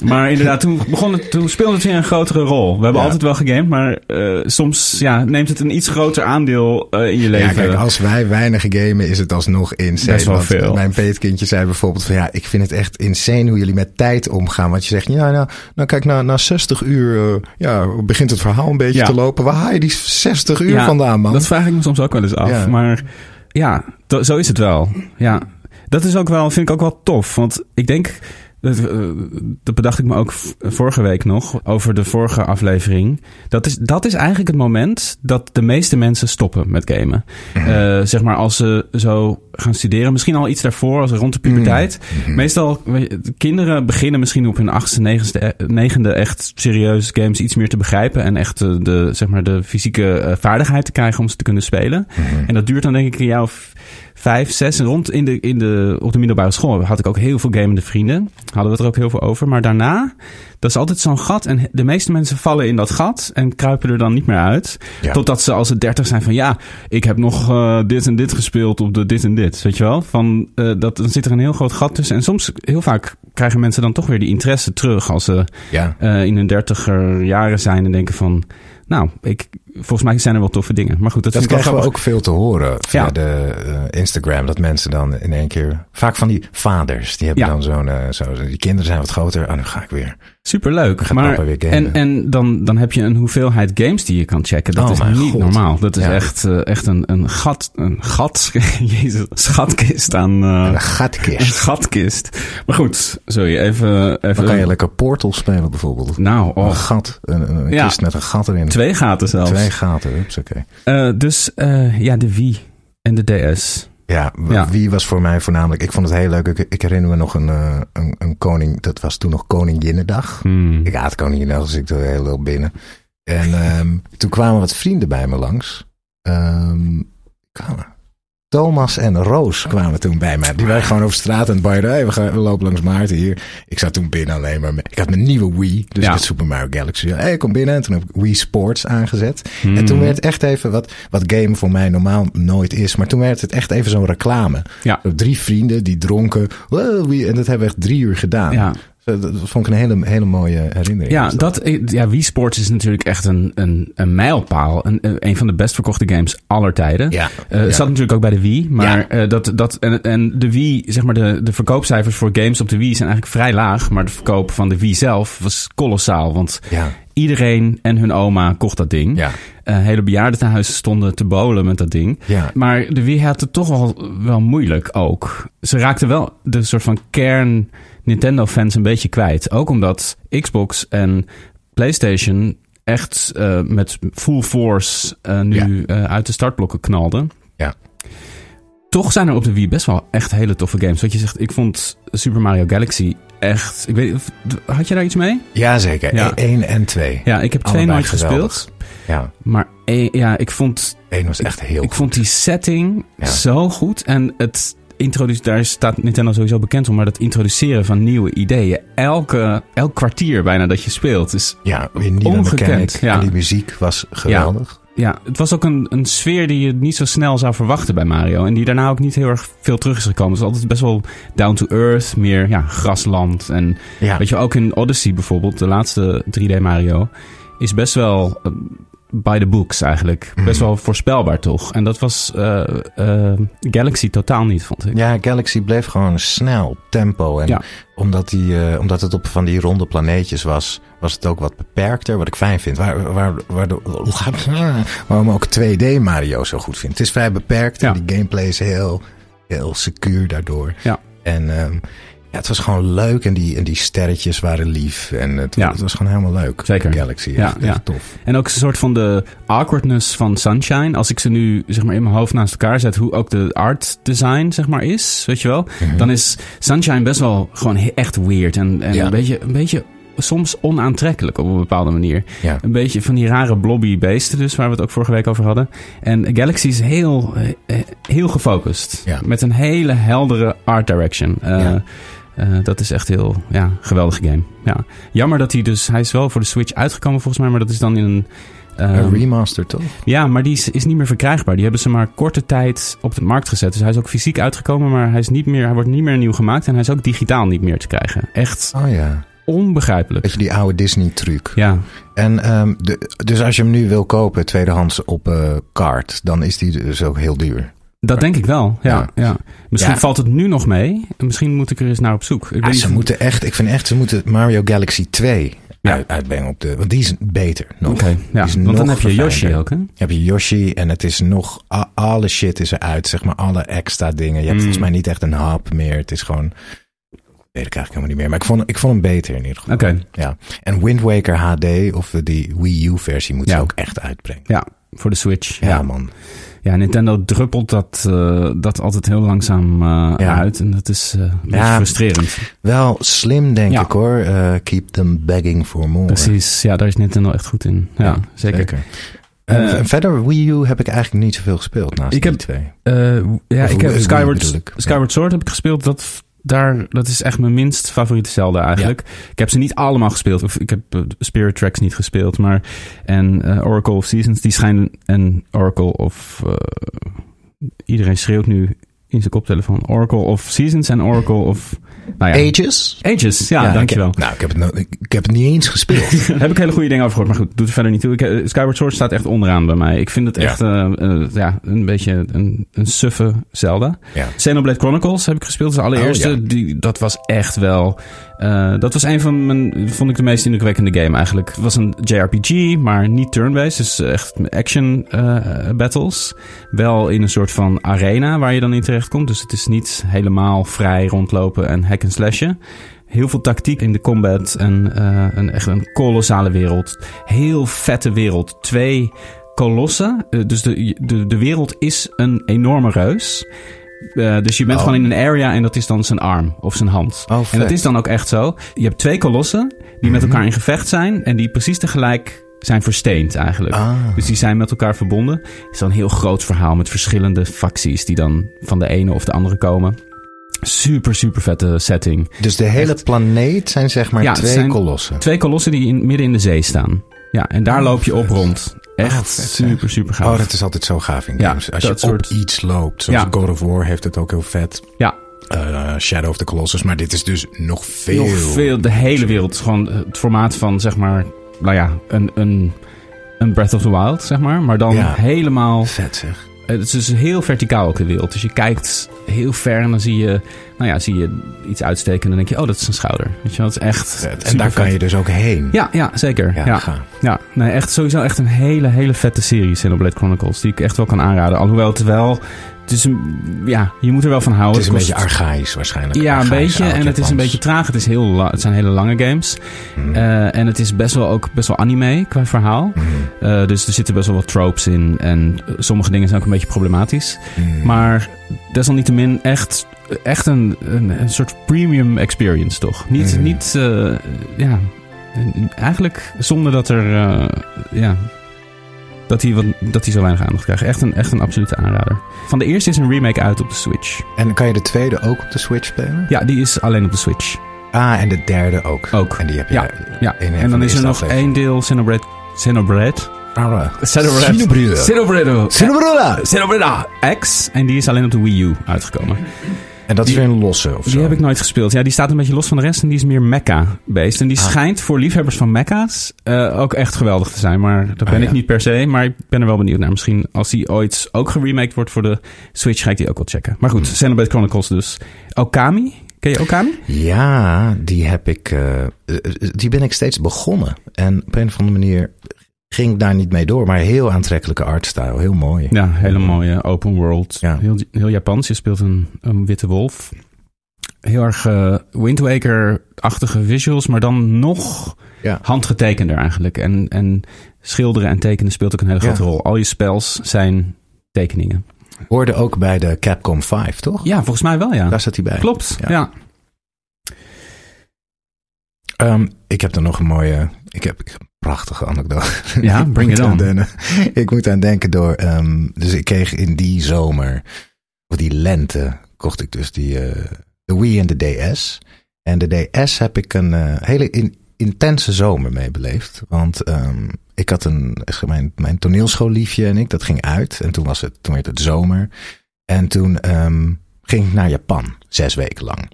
Maar inderdaad, toen, begon het, toen speelde het weer een grotere rol. We hebben Ja. altijd wel gegamed, maar eh, soms ja, neemt het een iets groter aandeel eh, in je leven. Ja, kijk, als wij weinig gamen, is het alsnog insane. Best wel veel. Mijn peetkindje zei bijvoorbeeld van ja, ik vind het echt insane hoe jullie met tijd omgaan. Want je zegt, ja, nou, nou kijk, na, na 60 uur eh, ja, begint het verhaal een beetje Ja. te lopen. Waar haal je die 60 uur vandaan, man? Dat vraag ik me soms ook wel eens af. Maar ja, zo is het wel. Ja, dat is ook wel, vind ik ook wel tof. Want ik denk, dat, eh, dat bedacht ik me ook vorige week nog over de vorige aflevering. Dat is, dat is eigenlijk het moment dat de meeste mensen stoppen met gamen. Eh, zeg maar als ze zo gaan studeren, misschien al iets daarvoor, als rond de puberteit. Meestal, weet je, de kinderen beginnen misschien op hun achtste, negende, negende echt serieus games iets meer te begrijpen. En echt eh, de, zeg maar, de fysieke vaardigheid te krijgen om ze te kunnen spelen. En dat duurt dan denk ik een jaar of vijf, zes. Rond in de, in de, op de middelbare school had ik ook heel veel gamende vrienden. Hadden we het er ook heel veel over. Maar daarna, dat is altijd zo'n gat. En de meeste mensen vallen in dat gat en kruipen er dan niet meer uit. Ja. Totdat ze als ze dertig zijn van ja, ik heb nog eh, dit en dit gespeeld op de dit en dit. Weet je wel? Van, eh, dat, dan zit er een heel groot gat tussen. En soms, heel vaak krijgen mensen dan toch weer die interesse terug als ze Ja, eh, in hun dertiger jaren zijn en denken van... nou, ik, volgens mij zijn er wel toffe dingen. Maar goed, dat, Dat krijgen we ook veel te horen via Ja. de Instagram. Dat mensen dan in één keer... Vaak van die vaders, die hebben Ja. dan zo'n... zo, die kinderen zijn wat groter. Oh, nu ga ik weer. Superleuk. gaat Maar, weer en en dan, dan heb je een hoeveelheid games die je kan checken. Dat Oh is niet God. normaal. Dat is Ja. echt, eh, echt een, een gat, een gat, jezus, schatkist aan... eh, Een een gatkist. Maar goed, sorry, even... even Dan kan je lekker Portal spelen bijvoorbeeld. Nou, Een oh, gat. Een, een Ja. kist met een gat erin. twee gaten zelfs. Twee gaten. Oké. Eh, dus ja, de Wii en de DS. Ja, wie was voor mij voornamelijk... Ik vond het heel leuk. Ik, ik herinner me nog een, eh, een, een koning... Dat was toen nog Koninginnedag. Hmm. Ik haat Koninginnedag, dus ik doe heel veel binnen. En ehm, toen kwamen wat vrienden bij me langs. Kwamen. Thomas en Roos kwamen toen bij mij. Die waren gewoon over straat aan het barren. Hey, we, gaan, we lopen langs Maarten hier. Ik zat toen binnen alleen maar... Met, ik had mijn nieuwe Wii. Dus Ja. ik Super Mario Galaxy. Hey, kom binnen. En toen heb ik Wii Sports aangezet. Hmm. En toen werd het echt even wat, wat game voor mij normaal nooit is. Maar toen werd het echt even zo'n reclame. Ja. Drie vrienden die dronken. En dat hebben we echt drie uur gedaan. Ja, Dat, vond ik een hele, hele mooie herinnering. ja, dat, ja, Wii Sports is natuurlijk echt een, een, een mijlpaal. Een, een van de best verkochte games aller tijden. Ja. Eh, Het zat natuurlijk ook bij de Wii. Maar Ja. eh, dat, dat, en, en de Wii, zeg maar, de, de verkoopcijfers voor games op de Wii zijn eigenlijk vrij laag. Maar de verkoop van de Wii zelf was kolossaal. Want Ja, iedereen en hun oma kocht dat ding. ja, Eh, hele bejaardentehuizen stonden te bolen met dat ding. ja. Maar de Wii had het toch wel, wel moeilijk ook. Ze raakten wel de soort van kern Nintendo-fans een beetje kwijt. Ook omdat Xbox en PlayStation echt eh, met full force eh, nu uit de startblokken knalden. Ja. Toch zijn er op de Wii best wel echt hele toffe games. Wat je zegt, ik vond Super Mario Galaxy echt... Ik weet, had je daar iets mee? Jazeker, Ja. 1 en 2. Ja, ik heb twee Allebei nooit geweldig. gespeeld. Ja, Maar eh, ja, ik vond 1 was echt heel ik goed. vond die setting Ja. zo goed. En het introduce, daar staat Nintendo sowieso bekend om. Maar dat introduceren van nieuwe ideeën. Elke, elk kwartier bijna dat je speelt. Dus Ja, weer nieuwe Ongekend, mechanic. ja. En die muziek was geweldig. Ja, het was ook een, een sfeer die je niet zo snel zou verwachten bij Mario. En die daarna ook niet heel erg veel terug is gekomen. Het is altijd best wel down to earth. Meer ja, grasland. En Ja, weet je, ook in Odyssey bijvoorbeeld. De laatste 3D Mario. Is best wel... by the books eigenlijk. Mhm. Best wel voorspelbaar toch. En dat was eh, eh, Galaxy totaal niet, vond ik. ja, Galaxy bleef gewoon snel, op tempo. En Ja. omdat, die, eh, omdat het op van die ronde planeetjes was, was het ook wat beperkter. Wat ik fijn vind. Waar, waar, waardoor, waarom ook 2D Mario zo goed vind. Het is vrij beperkt. Ja. En die gameplay is heel, heel secuur daardoor. Ja. En ehm, ja, het was gewoon leuk. En die, en die sterretjes waren lief. En het, Ja. het was gewoon helemaal leuk. Zeker. Galaxy. Ja, echt, ja. echt tof. En ook een soort van de awkwardness van Sunshine. Als ik ze nu zeg maar in mijn hoofd naast elkaar zet, hoe ook de art design zeg maar is, weet je wel. Mhm. Dan is Sunshine best wel gewoon echt weird en, en Ja. een beetje, een beetje soms onaantrekkelijk op een bepaalde manier. Ja. Een beetje van die rare blobby beesten dus, waar we het ook vorige week over hadden. En Galaxy is heel, eh, eh, heel gefocust. Ja. Met een hele heldere art direction. Eh, Ja. Eh, dat is echt heel, ja, geweldige game. Ja. Jammer dat hij dus, hij is wel voor de Switch uitgekomen volgens mij, maar dat is dan in een... Een ehm, remaster toch? ja, maar die is, is niet meer verkrijgbaar. Die hebben ze maar korte tijd op de markt gezet. Dus hij is ook fysiek uitgekomen, maar hij, is niet meer, hij wordt niet meer nieuw gemaakt. En hij is ook digitaal niet meer te krijgen. Echt Oh ja. onbegrijpelijk. Weet je, die oude Disney-truc. Ja, En ehm, de, dus als je hem nu wil kopen, tweedehands op eh kaart, dan is die dus ook heel duur. Dat denk ik wel. Ja, ja. Misschien Ja. valt het nu nog mee. En misschien moet ik er eens naar op zoek. Ik weet ze niet- moeten echt, ik vind echt, ze moeten Mario Galaxy 2 Ja. uit, uitbrengen op de, want die is beter nog. Oké, ja. Is Want dan heb je verfijnder. Yoshi ook, hè? Heb je Yoshi en het is nog, alle shit is eruit, zeg maar, alle extra dingen. Je hebt Mm. volgens mij niet echt een hub meer. Het is gewoon, weet ik eigenlijk helemaal niet meer. Maar ik vond, ik vond hem beter in ieder geval. Oké. Ja. En Wind Waker HD, of die Wii U versie, moet Ja. ze ook echt uitbrengen. Ja, voor de Switch. Ja, Ja, man. Ja Nintendo druppelt dat, eh, dat altijd heel langzaam eh, Ja. uit. En dat is een beetje Ja. frustrerend. Wel slim, denk Ja. ik hoor. Keep them begging for more. Precies, ja, daar is Nintendo echt goed in. Ja, zeker. En verder, Wii U heb ik eigenlijk niet zoveel gespeeld naast Ik die heb- twee. Ja, Of ik heb Skyward. Skyward Sword heb ik gespeeld. Dat, daar, dat is echt mijn minst favoriete Zelda eigenlijk. Ik heb ze niet allemaal gespeeld. Of ik heb eh, Spirit Tracks niet gespeeld. Maar, en eh, Oracle of Seasons, die schijnen... En Oracle of... eh, iedereen schreeuwt nu in zijn koptelefoon. Oracle of Seasons en Oracle of... Nou ja, Ages? Ages, ja, ik dankjewel. heb- nou, ik heb, het, ik heb het niet eens gespeeld. Daar heb ik hele goede dingen over gehoord, maar goed, doet er verder niet toe. Ik, eh, Skyward Sword staat echt onderaan bij mij. Ik vind het Ja. echt eh, eh, ja, een beetje een, een suffe Zelda. ja. Xenoblade Chronicles heb ik gespeeld, de allereerste. Oh, die, dat was echt wel... dat was een van mijn... Vond ik de meest indrukwekkende game eigenlijk. Het was een JRPG, maar niet turn-based. Dus echt action battles. Wel in een soort van arena waar je dan in terecht komt. Dus het is niet helemaal vrij rondlopen en hack en slashen. Heel veel tactiek in de combat en eh, een, echt een kolossale wereld. Heel vette wereld. Twee kolossen. Eh, dus de, de, de wereld is een enorme reus. Eh, dus je bent Oh. gewoon in een area en dat is dan zijn arm of zijn hand. Oh, en dat is dan ook echt zo. Je hebt twee kolossen die met Mhm. elkaar in gevecht zijn en die precies tegelijk zijn versteend eigenlijk. Ah. Dus die zijn met elkaar verbonden. Het is dan een heel groot verhaal met verschillende facties die dan van de ene of de andere komen. Super, super vette setting. Dus de hele planeet zijn zeg maar Ja, twee kolossen. Twee kolossen die in, midden in de zee staan. Ja, en daar Oh, loop je op vet. rond. Echt Oh, vet, super, super gaaf. Oh, dat is altijd zo gaaf in Ja, games. Als je op soort- iets loopt. Zoals Ja. God of War heeft het ook heel vet. Ja, Eh, Shadow of the Colossus. Maar dit is dus nog veel. nog veel. De hele wereld. Gewoon het formaat van, zeg maar, nou ja, een, een, een Breath of the Wild, zeg maar. Maar dan helemaal Vet zeg. Het is dus heel verticaal ook de wereld. Dus je kijkt heel ver en dan zie je, nou ja, zie je iets uitsteken en dan denk je, oh, dat is een schouder. Weet je dat is echt. En daar kan vet. je dus ook heen. Ja, ja, zeker. Ja, Ja, ja. nee, echt sowieso echt een hele, hele vette serie, Xenoblade Chronicles, die ik echt wel kan aanraden. Alhoewel het wel, het is een, ja, je moet er wel van houden. Het is een kost- beetje archaïs waarschijnlijk. Ja, een beetje. En het is een beetje traag. Het, is heel la- het zijn hele lange games. Mhm. Eh, en het is best wel ook best wel anime qua verhaal. Mhm. Eh, dus er zitten best wel wat tropes in. En sommige dingen zijn ook een beetje problematisch. Mhm. Maar desalniettemin echt, echt een, een, een soort premium experience, toch? Niet, niet eh, ja, eigenlijk zonder dat er, ja, dat hij, wat, dat hij zo weinig aandacht krijgt. Echt een, echt een absolute aanrader. Van de eerste is een remake uit op de Switch. En kan je de tweede ook op de Switch spelen? Ja, die is alleen op de Switch. Ah, en de derde ook. Ook. En die heb je Ja, ja. En dan is er nog één deel? Ah, Xenoblade. Xenoblade. Xenoblade. Xenoblade. Xenoblade X. En die is alleen op de Wii U uitgekomen. En dat is Die- weer een losse of zo. Die heb ik nooit gespeeld. Ja, die staat een beetje los van de rest en die is meer mecha-based. En die Ah. schijnt voor liefhebbers van mecha's eh, ook echt geweldig te zijn. Maar dat ben Ah, ik ja. niet per se. Maar ik ben er wel benieuwd naar. Misschien als die ooit ook geremaked wordt voor de Switch, ga ik die ook wel checken. Maar goed, Hmm. Xenoblade Chronicles dus. Okami? Ken je Okami? Ja, die heb ik. eh, eh, die ben ik steeds begonnen. En op een of andere manier ging daar niet mee door. Maar heel aantrekkelijke artstyle. Heel mooi. Ja, hele mooie open world. Ja. Heel, heel Japans. Je speelt een, een witte wolf. Heel erg eh, Wind Waker-achtige visuals, maar dan nog Ja. handgetekender eigenlijk. En, en schilderen en tekenen speelt ook een hele grote Ja. rol. Al je spels zijn tekeningen. Hoorde ook bij de Capcom 5, toch? Ja, volgens mij wel, ja. Daar zat hij bij. Klopt, Ja. Ehm, ik heb er nog een mooie. Ik heb, ik heb een prachtige anekdote. Ja, bring it on. denken- ik moet aan denken door. ehm, dus ik kreeg in die zomer, of die lente, kocht ik dus die, eh, de Wii en de DS. En de DS heb ik een eh, hele in- intense zomer mee beleefd. Want ehm, ik had een, mijn, mijn toneelschoolliefje en ik, dat ging uit. En toen, was het, toen werd het zomer. En toen ehm, ging ik naar Japan, zes weken lang.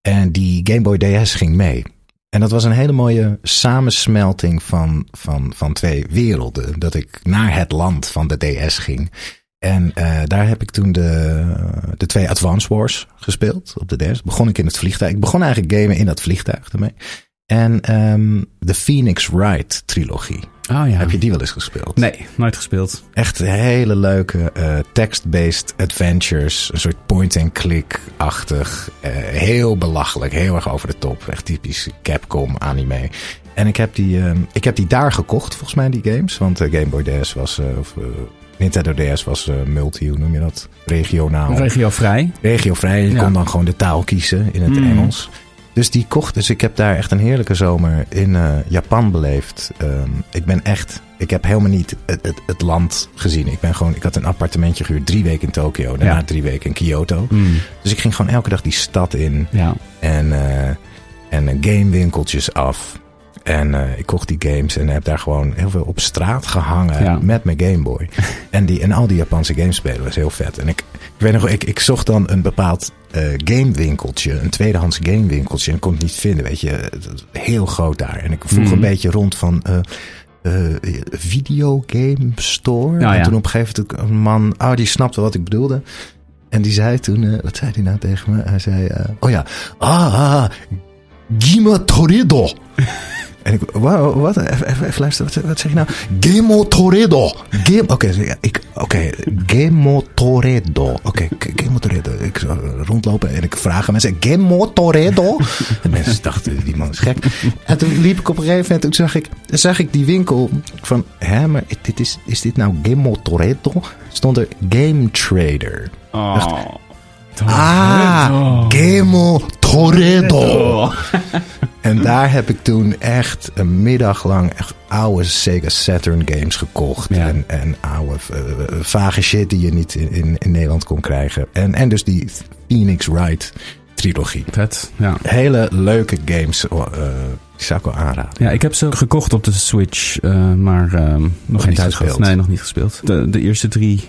En die Game Boy DS ging mee. En dat was een hele mooie samensmelting van, van, van twee werelden. Dat ik naar het land van de DS ging. En eh, daar heb ik toen de, de twee Advance Wars gespeeld op de DS. Begon ik in het vliegtuig. Ik begon eigenlijk gamen in dat vliegtuig ermee. En ehm, de Phoenix Wright trilogie. Oh ja. Heb je die wel eens gespeeld? Nee, nooit gespeeld. Echt hele leuke eh, text-based adventures. Een soort point-and-click-achtig. eh, heel belachelijk. Heel erg over de top. Echt typisch Capcom anime. En ik heb die, eh, ik heb die daar gekocht, volgens mij, die games. Want de Game Boy DS was... eh, of, eh, Nintendo DS was eh, multi, hoe noem je dat? Regionaal. Regio vrij. regiovrij. Je Ja. kon dan gewoon de taal kiezen in het Mm. Engels. Dus die kocht. Dus ik heb daar echt een heerlijke zomer in eh, Japan beleefd. Ehm, ik ben echt. Ik heb helemaal niet het, het, het land gezien. Ik ben gewoon. Ik had een appartementje gehuurd. Drie weken in Tokio. Daarna Ja. drie weken in Kyoto. Mm, Dus ik ging gewoon elke dag die stad in. ja. En, eh en eh, gamewinkeltjes af. En ik kocht die games en heb daar gewoon heel veel op straat gehangen Ja. met mijn Game Boy. en, die, en al die Japanse games spelen was heel vet. En ik, ik weet nog, ik, ik zocht dan een bepaald eh, gamewinkeltje, een tweedehands gamewinkeltje. En ik kon het niet vinden, weet je. Heel groot daar. En ik vroeg Mhm. een beetje rond van... eh eh, videogame store. Nou en ja. toen op een gegeven moment een man, oh, die snapte wat ik bedoelde. En die zei toen, wat zei hij nou tegen me? Hij zei, oh ja, ah, ah Gima Toredo. En ik, wow, wat? Even, even, even luisteren, wat, wat zeg je nou? Gemo Toredo. Game, oké, zeg ik, ik- oké, Gemo Toredo. Oké, G- Gemo Toredo. Ik zou rondlopen en ik vraag aan mensen, Gemo Toredo? En mensen dachten, die man is gek. En toen liep ik op een gegeven moment, toen zag ik, zag ik die winkel van, hè, maar dit is, is dit nou Gemo Toredo? Stond er Game Trader. Oh. Ah, Gemo Toredo. En daar heb ik toen echt een middag lang echt oude Sega Saturn games gekocht. Ja. En, en oude eh, vage shit die je niet in, in, in Nederland kon krijgen. En, en dus die Phoenix Wright trilogie. Vet, ja. Hele leuke games. eh, die zou ik wel aanraden. Ja, ik heb ze gekocht op de Switch, eh, maar ehm, nog geen niet tijd gehad. Nee, nog niet gespeeld. De, de eerste drie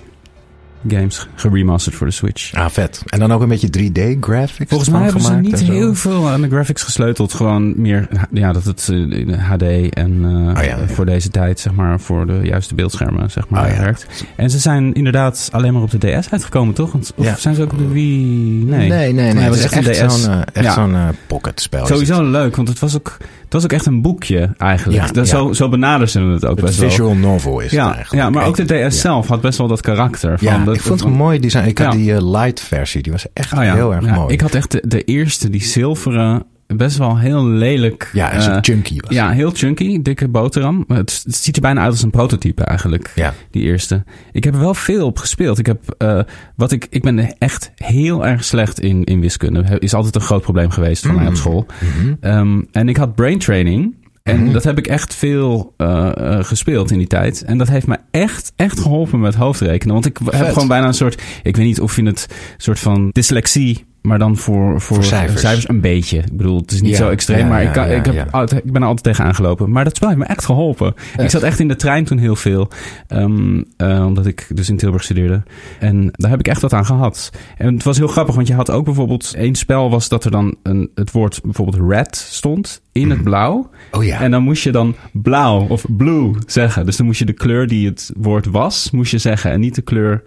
games geremasterd voor de Switch. Ah, vet. En dan ook een beetje 3D graphics. Volgens mij hebben ze niet heel veel aan de graphics gesleuteld. Gewoon meer ja, dat het eh, HD en eh, Oh ja, ja. voor deze tijd, zeg maar, voor de juiste beeldschermen, zeg maar, Oh ja. werkt. En ze zijn inderdaad alleen maar op de DS uitgekomen, toch? Want, of zijn ze ook op de Wii? Nee. Nee, nee, nee. het het was is echt echt, een zo'n eh, echt zo'n eh, pocketspel. is het. Sowieso leuk, want het was ook, het was ook echt een boekje eigenlijk. Ja, Dat, ja. Zo, zo benaderden ze het ook best wel. visual novel is het eigenlijk. ja, maar ook de DS zelf had best wel dat karakter. Van Ja, dat- ik vond het een mooi design. Ik had die eh, light versie, die was echt Oh heel erg mooi. Ik had echt de, de eerste, die zilveren, best wel heel lelijk. ja, eh, chunky was. ja, heel chunky, dikke boterham. Het, het ziet er bijna uit als een prototype eigenlijk, Ja. die eerste. Ik heb er wel veel op gespeeld. Ik, heb, eh, wat ik, ik ben echt heel erg slecht in, in wiskunde. Is altijd een groot probleem geweest voor mij op school. Mhm. Ehm, en ik had brain training. En Mhm. dat heb ik echt veel eh, gespeeld in die tijd. En dat heeft me echt, echt geholpen met hoofdrekenen. Want ik heb gewoon bijna een soort... Ik weet niet of je het soort van dyslexie... Maar dan voor, voor, cijfers. een beetje. Ik bedoel, het is niet Ja, zo extreem, ja, maar ja, ik, kan, ik, heb altijd, ik ben er altijd tegen aangelopen. Maar dat spel heeft me echt geholpen. Ik zat echt in de trein toen heel veel. ehm, eh, omdat ik dus in Tilburg studeerde. En daar heb ik echt wat aan gehad. En het was heel grappig, want je had ook bijvoorbeeld... één spel was dat er dan een, het woord bijvoorbeeld red stond in het blauw. Oh ja. En dan moest je dan blauw of blue zeggen. Dus dan moest je de kleur die het woord was, moest je zeggen. En niet de kleur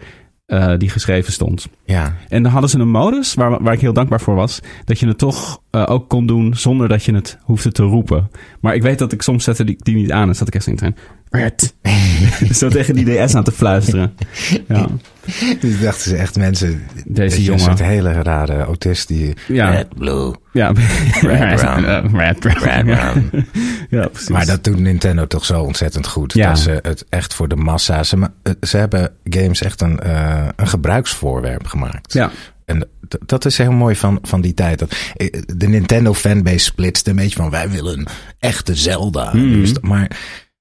eh, die geschreven stond. ja. En dan hadden ze een modus, waar, waar ik heel dankbaar voor was, dat je het toch eh, ook kon doen zonder dat je het hoefde te roepen. Maar ik weet dat ik soms zette die, die niet aan en zat ik echt in de trein. Red. Zo tegen die DS aan te fluisteren. Ja, Dus dachten ze echt mensen... Deze jongen. Een soort hele rare autist die... Ja. Red, blue. ja. Red, brown. Eh, red, brown. Red, Ja. brown. ja, precies. Maar dat doet Nintendo toch zo ontzettend goed. Ja. Dat ze het echt voor de massa... Ze, eh, ze hebben games echt een, eh, een gebruiksvoorwerp gemaakt. Ja, En dat is heel mooi van, van die tijd. Dat, de Nintendo fanbase splitste een beetje van wij willen een echte Zelda. Mhm. Dus, maar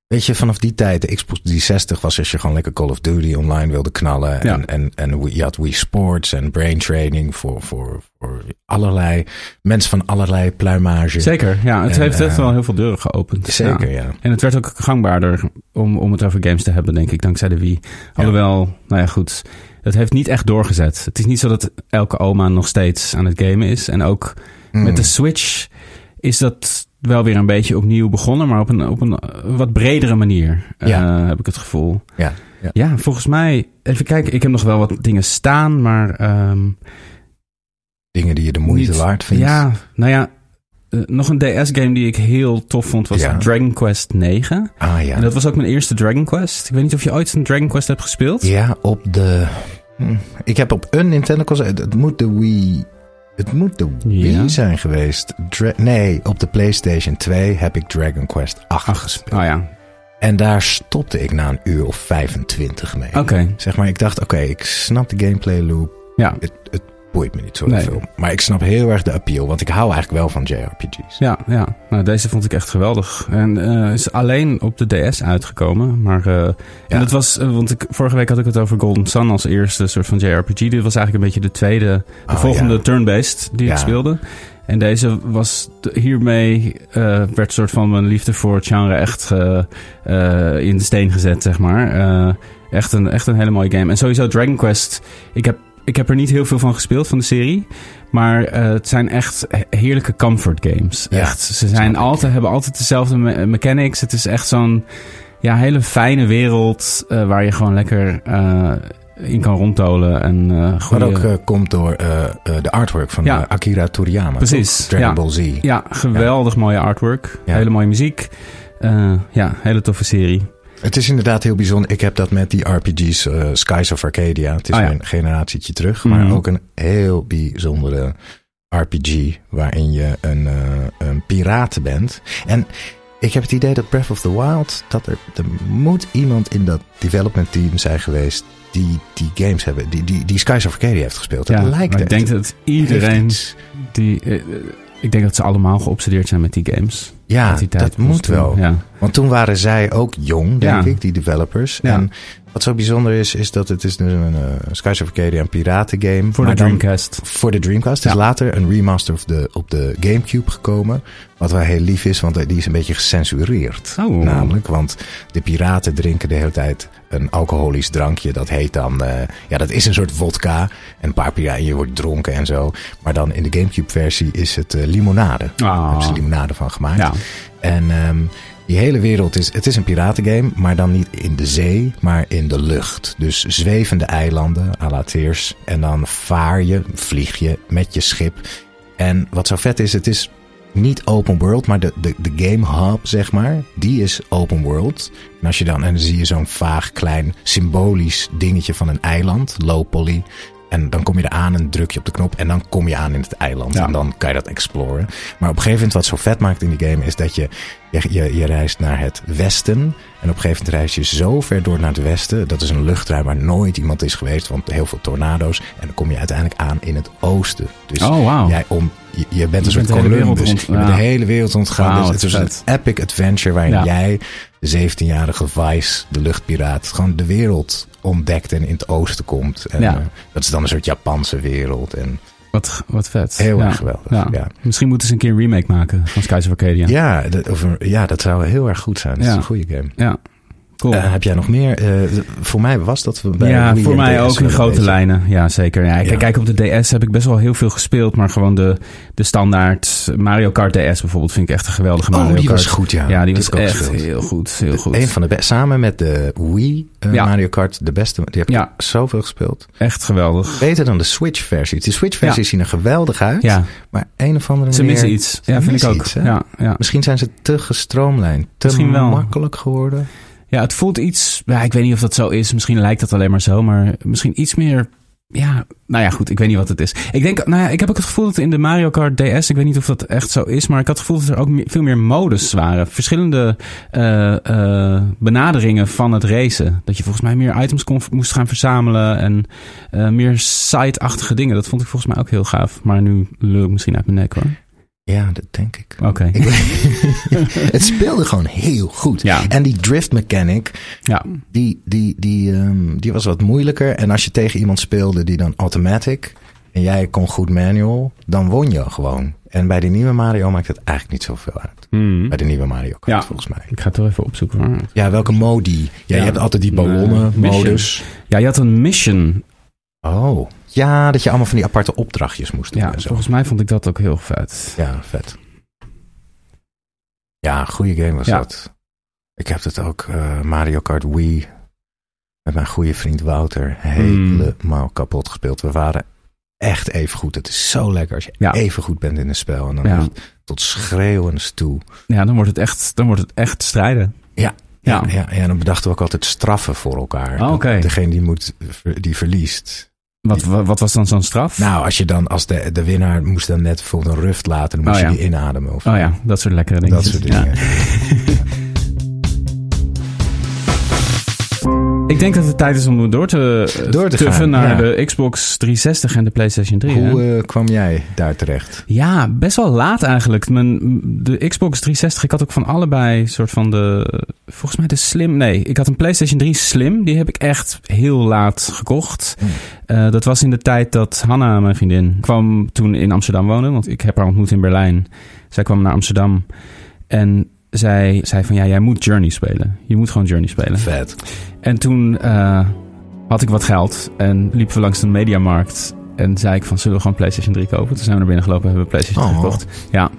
weet je, vanaf die tijd, de Xbox 360 was als je gewoon lekker Call of Duty online wilde knallen. Ja. En, en, en je had Wii Sports en brain training voor, voor, voor allerlei mensen van allerlei pluimage. zeker. Ja, het En, heeft echt eh, wel heel veel deuren geopend. Zeker, Ja. ja. En het werd ook gangbaarder om, om het over games te hebben, denk ik, dankzij de Wii. Alhoewel, nou ja, goed. Het heeft niet echt doorgezet. Het is niet zo dat elke oma nog steeds aan het gamen is. En ook Mm. met de Switch is dat wel weer een beetje opnieuw begonnen, maar op een, op een eh, wat bredere manier, eh, heb ik het gevoel. Ja, ja. Ja, volgens mij, even kijken, ik heb nog wel wat dingen staan, maar... ehm, Dingen die je de moeite niet- waard vindt. Ja, nou ja, eh, nog een DS-game die ik heel tof vond was Ja. Dragon Quest 9. Ah ja. En dat was ook mijn eerste Dragon Quest. Ik weet niet of je ooit een Dragon Quest hebt gespeeld. Ja, op de. Hm, Ik heb op een Nintendo console. Het moet de Wii. Het moet de Wii Ja. zijn geweest. Dra- nee, op de PlayStation 2 heb ik Dragon Quest 8 Ach, gespeeld. oh ja. En daar stopte ik na een uur of 25 mee. Oké. Zeg maar, ik dacht, oké, ik snap de gameplay loop. Ja. Het, het boeit me niet zo Nee. veel. Maar ik snap heel erg de appeal, want ik hou eigenlijk wel van JRPG's. Ja, ja. Nou, deze vond ik echt geweldig. En eh, is alleen op de DS uitgekomen. Maar eh, en dat was, eh, want ik, vorige week had ik het over Golden Sun als eerste soort van JRPG. Dit was eigenlijk een beetje de tweede, de Oh, volgende ja. turn-based die ik speelde. En deze was hiermee eh, werd soort van mijn liefde voor het genre echt in de steen gezet, zeg maar. Echt, een, echt een hele mooie game. En sowieso Dragon Quest. Ik heb, ik heb er niet heel veel van gespeeld van de serie. Maar eh, het zijn echt he- heerlijke comfort games. Ja, echt. Ze zijn altijd, hebben altijd dezelfde me- mechanics. Het is echt zo'n ja, hele fijne wereld eh, waar je gewoon lekker eh, in kan rondtolen. En, goede... Wat ook komt door de artwork van Ja. Akira Toriyama. Precies, toch? Dragon ja. Ball Z. Ja, geweldig mooie artwork. Hele mooie muziek. Ja, hele toffe serie. Het is inderdaad heel bijzonder. Ik heb dat met die RPG's eh, Skies of Arcadia. Het is Ah, ja. weer een generatietje terug. Mhm. Maar ook een heel bijzondere RPG. Waarin je een, eh, een piraat bent. En ik heb het idee dat Breath of the Wild... Dat er, er moet iemand in dat development team zijn geweest... Die die games hebben, die, die, die Skies of Arcadia heeft gespeeld. Dat ja, lijkt maar ik denk dat iedereen die... eh, ik denk dat ze allemaal geobsedeerd zijn met die games. Ja, die dat moet wel. Ja. Want toen waren zij ook jong, denk Ja. ik, die developers. Ja. En wat zo bijzonder is, is dat het is dus een uh, Skies of Arcadia een piratengame. Voor de Dreamcast. Voor de Dreamcast. Het is Ja. later een remaster op de, op de Gamecube gekomen. Wat wel heel lief is, want die is een beetje gecensureerd. Oh. Namelijk, want de piraten drinken de hele tijd een alcoholisch drankje. Dat heet dan, eh, ja, dat is een soort vodka. En een paar piraten, je wordt dronken en zo. Maar dan in de Gamecube versie is het eh, limonade. Daar Ah. hebben ze limonade van gemaakt. Ja. En ehm, die hele wereld is, het is een piratengame, maar dan niet in de zee, maar in de lucht. Dus zwevende eilanden, à la Tears. En dan vaar je, vlieg je met je schip. En wat zo vet is, het is niet open world, maar de, de, de game hub, zeg maar, die is open world. En als je dan, en dan zie je zo'n vaag klein symbolisch dingetje van een eiland, low poly. En dan kom je eraan en druk je op de knop en dan kom je aan in het eiland. Ja. En dan kan je dat exploren. Maar op een gegeven moment wat zo vet maakt in die game is dat je, je, je, je reist naar het westen. En op een gegeven moment reis je zo ver door naar het westen. Dat is een luchtruim waar nooit iemand is geweest, want heel veel tornado's. En dan kom je uiteindelijk aan in het oosten. Dus Oh, wauw. jij om, je, je bent een Je soort bent de hele wereld Columbus. rond- je bent de hele wereld rondgegaan. Wauw, dus het is een epic adventure waarin Ja. jij, de 17-jarige Vice, de luchtpiraat, gewoon de wereld ontdekt en in het oosten komt. En Ja. eh, dat is dan een soort Japanse wereld. En Wat, wat vet. heel ja. erg geweldig. Ja. Ja. Misschien moeten ze een keer een remake maken van Skies of Arcadia. Ja, dat, of ja, dat zou heel erg goed zijn. Dat is een goede game. Ja. Cool. Eh, heb jij nog meer? Eh, voor mij was dat bij ja, voor mij ook in grote lijnen. Ja, zeker. Ja, kijk, Ja. kijk, op de DS heb ik best wel heel veel gespeeld. Maar gewoon de, de standaard Mario Kart DS bijvoorbeeld vind ik echt een geweldige Mario Oh, die Kart. was goed, ja. Ja, die Dat was echt gespeeld. heel goed. Heel goed. Een van de. Samen met de Wii eh, Ja. Mario Kart, de beste. Die heb ik Ja. zoveel gespeeld. Echt geweldig. Beter dan de Switch-versies. De Switch-versies Ja. zien er geweldig uit. Ja, Maar een of andere ze manier... missen iets. Ja, vind ik ook. iets, ja, ja. Misschien zijn ze te gestroomlijnd. Te Misschien wel. makkelijk geworden. Ja, het voelt iets... Ja, ik weet niet of dat zo is. Misschien lijkt dat alleen maar zo. Maar misschien iets meer... Ja, nou ja, goed. Ik weet niet wat het is. Ik denk, nou ja, ik heb ook het gevoel dat in de Mario Kart DS, ik weet niet of dat echt zo is, maar ik had het gevoel dat er ook veel meer modus waren. Verschillende eh, eh, benaderingen van het racen. Dat je volgens mij meer items kon, moest gaan verzamelen en eh, meer side-achtige dingen. Dat vond ik volgens mij ook heel gaaf. Maar nu lul ik misschien uit mijn nek hoor. Ja, dat denk ik. Oké. Het speelde gewoon heel goed. Ja. En die drift mechanic, Ja, die, die, die, ehm, die was wat moeilijker. En als je tegen iemand speelde die dan automatic en jij kon goed manual, dan won je gewoon. En bij die nieuwe Mario maakt het eigenlijk niet zoveel uit. Hmm. Bij de nieuwe Mario Kart, Ja. volgens mij. Ik ga het wel even opzoeken hoor. Ja, welke modi? Ja, Ja. je hebt altijd die ballonnen mission. modus. Ja, je had een mission. Oh. Ja, dat je allemaal van die aparte opdrachtjes moest doen Ja, en zo. volgens mij vond ik dat ook heel vet. Ja, vet. Ja, goede game was Ja. dat. Ik heb het ook, eh, Mario Kart Wii, met mijn goede vriend Wouter, helemaal kapot gespeeld. We waren echt even goed. Het is zo lekker als je Ja. even goed bent in een spel. En dan Ja. tot schreeuwens toe. Ja, dan wordt het echt, dan wordt het echt strijden. Ja. Ja. Ja, en dan bedachten we ook altijd straffen voor elkaar. Oh, oké. Degene die, moet, die verliest. Wat, wat, was dan zo'n straf? Nou, als je dan, als de, de winnaar moest dan net bijvoorbeeld een ruft laten, dan moest Oh, je ja. die inademen. Of oh ja, dat soort lekkere dingen. dat soort dingen. Ik denk dat het tijd is om door te, Door te tuffen gaan, naar ja. de Xbox 360 en de PlayStation 3. hè? Hoe eh, kwam jij daar terecht? Ja, best wel laat eigenlijk. Mijn, de Xbox 360, ik had ook van allebei soort van de volgens mij de Slim. Nee, ik had een PlayStation 3 Slim. Die heb ik echt heel laat gekocht. Hmm. Eh, dat was in de tijd dat Hanna, mijn vriendin, kwam toen in Amsterdam wonen. Want ik heb haar ontmoet in Berlijn. Zij kwam naar Amsterdam. En zij zei van ja, jij moet Journey spelen. Je moet gewoon Journey spelen. Vet. En toen eh, had ik wat geld en liepen we langs de mediamarkt. En zei ik van, zullen we gewoon PlayStation 3 kopen? Toen zijn we naar binnen gelopen en hebben we PlayStation 3 Oh. gekocht. Ja.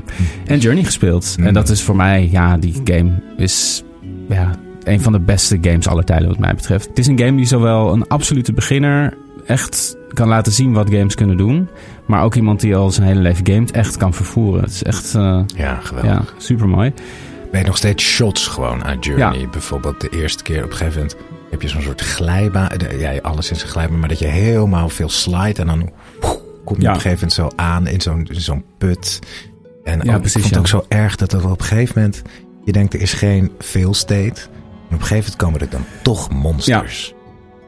En Journey gespeeld. Mm. En dat is voor mij, ja, die game is ja, een van de beste games aller tijden wat mij betreft. Het is een game die zowel een absolute beginner echt kan laten zien wat games kunnen doen. Maar ook iemand die al zijn hele leven gamet echt kan vervoeren. Het is echt, eh, Ja, geweldig. ja, super mooi. Ben je nog steeds shots gewoon aan Journey? Bijvoorbeeld de eerste keer op een gegeven moment heb je zo'n soort glijbaan. de- Ja, alles is een glijbaan, maar dat je helemaal veel slide en dan poeh, kom je Ja. op een gegeven moment zo aan in zo'n zo'n put. En Ja, ook, precies, ik vond het ook zo erg dat er op een gegeven moment, je denkt er is geen fail state. En op een gegeven moment komen er dan toch monsters.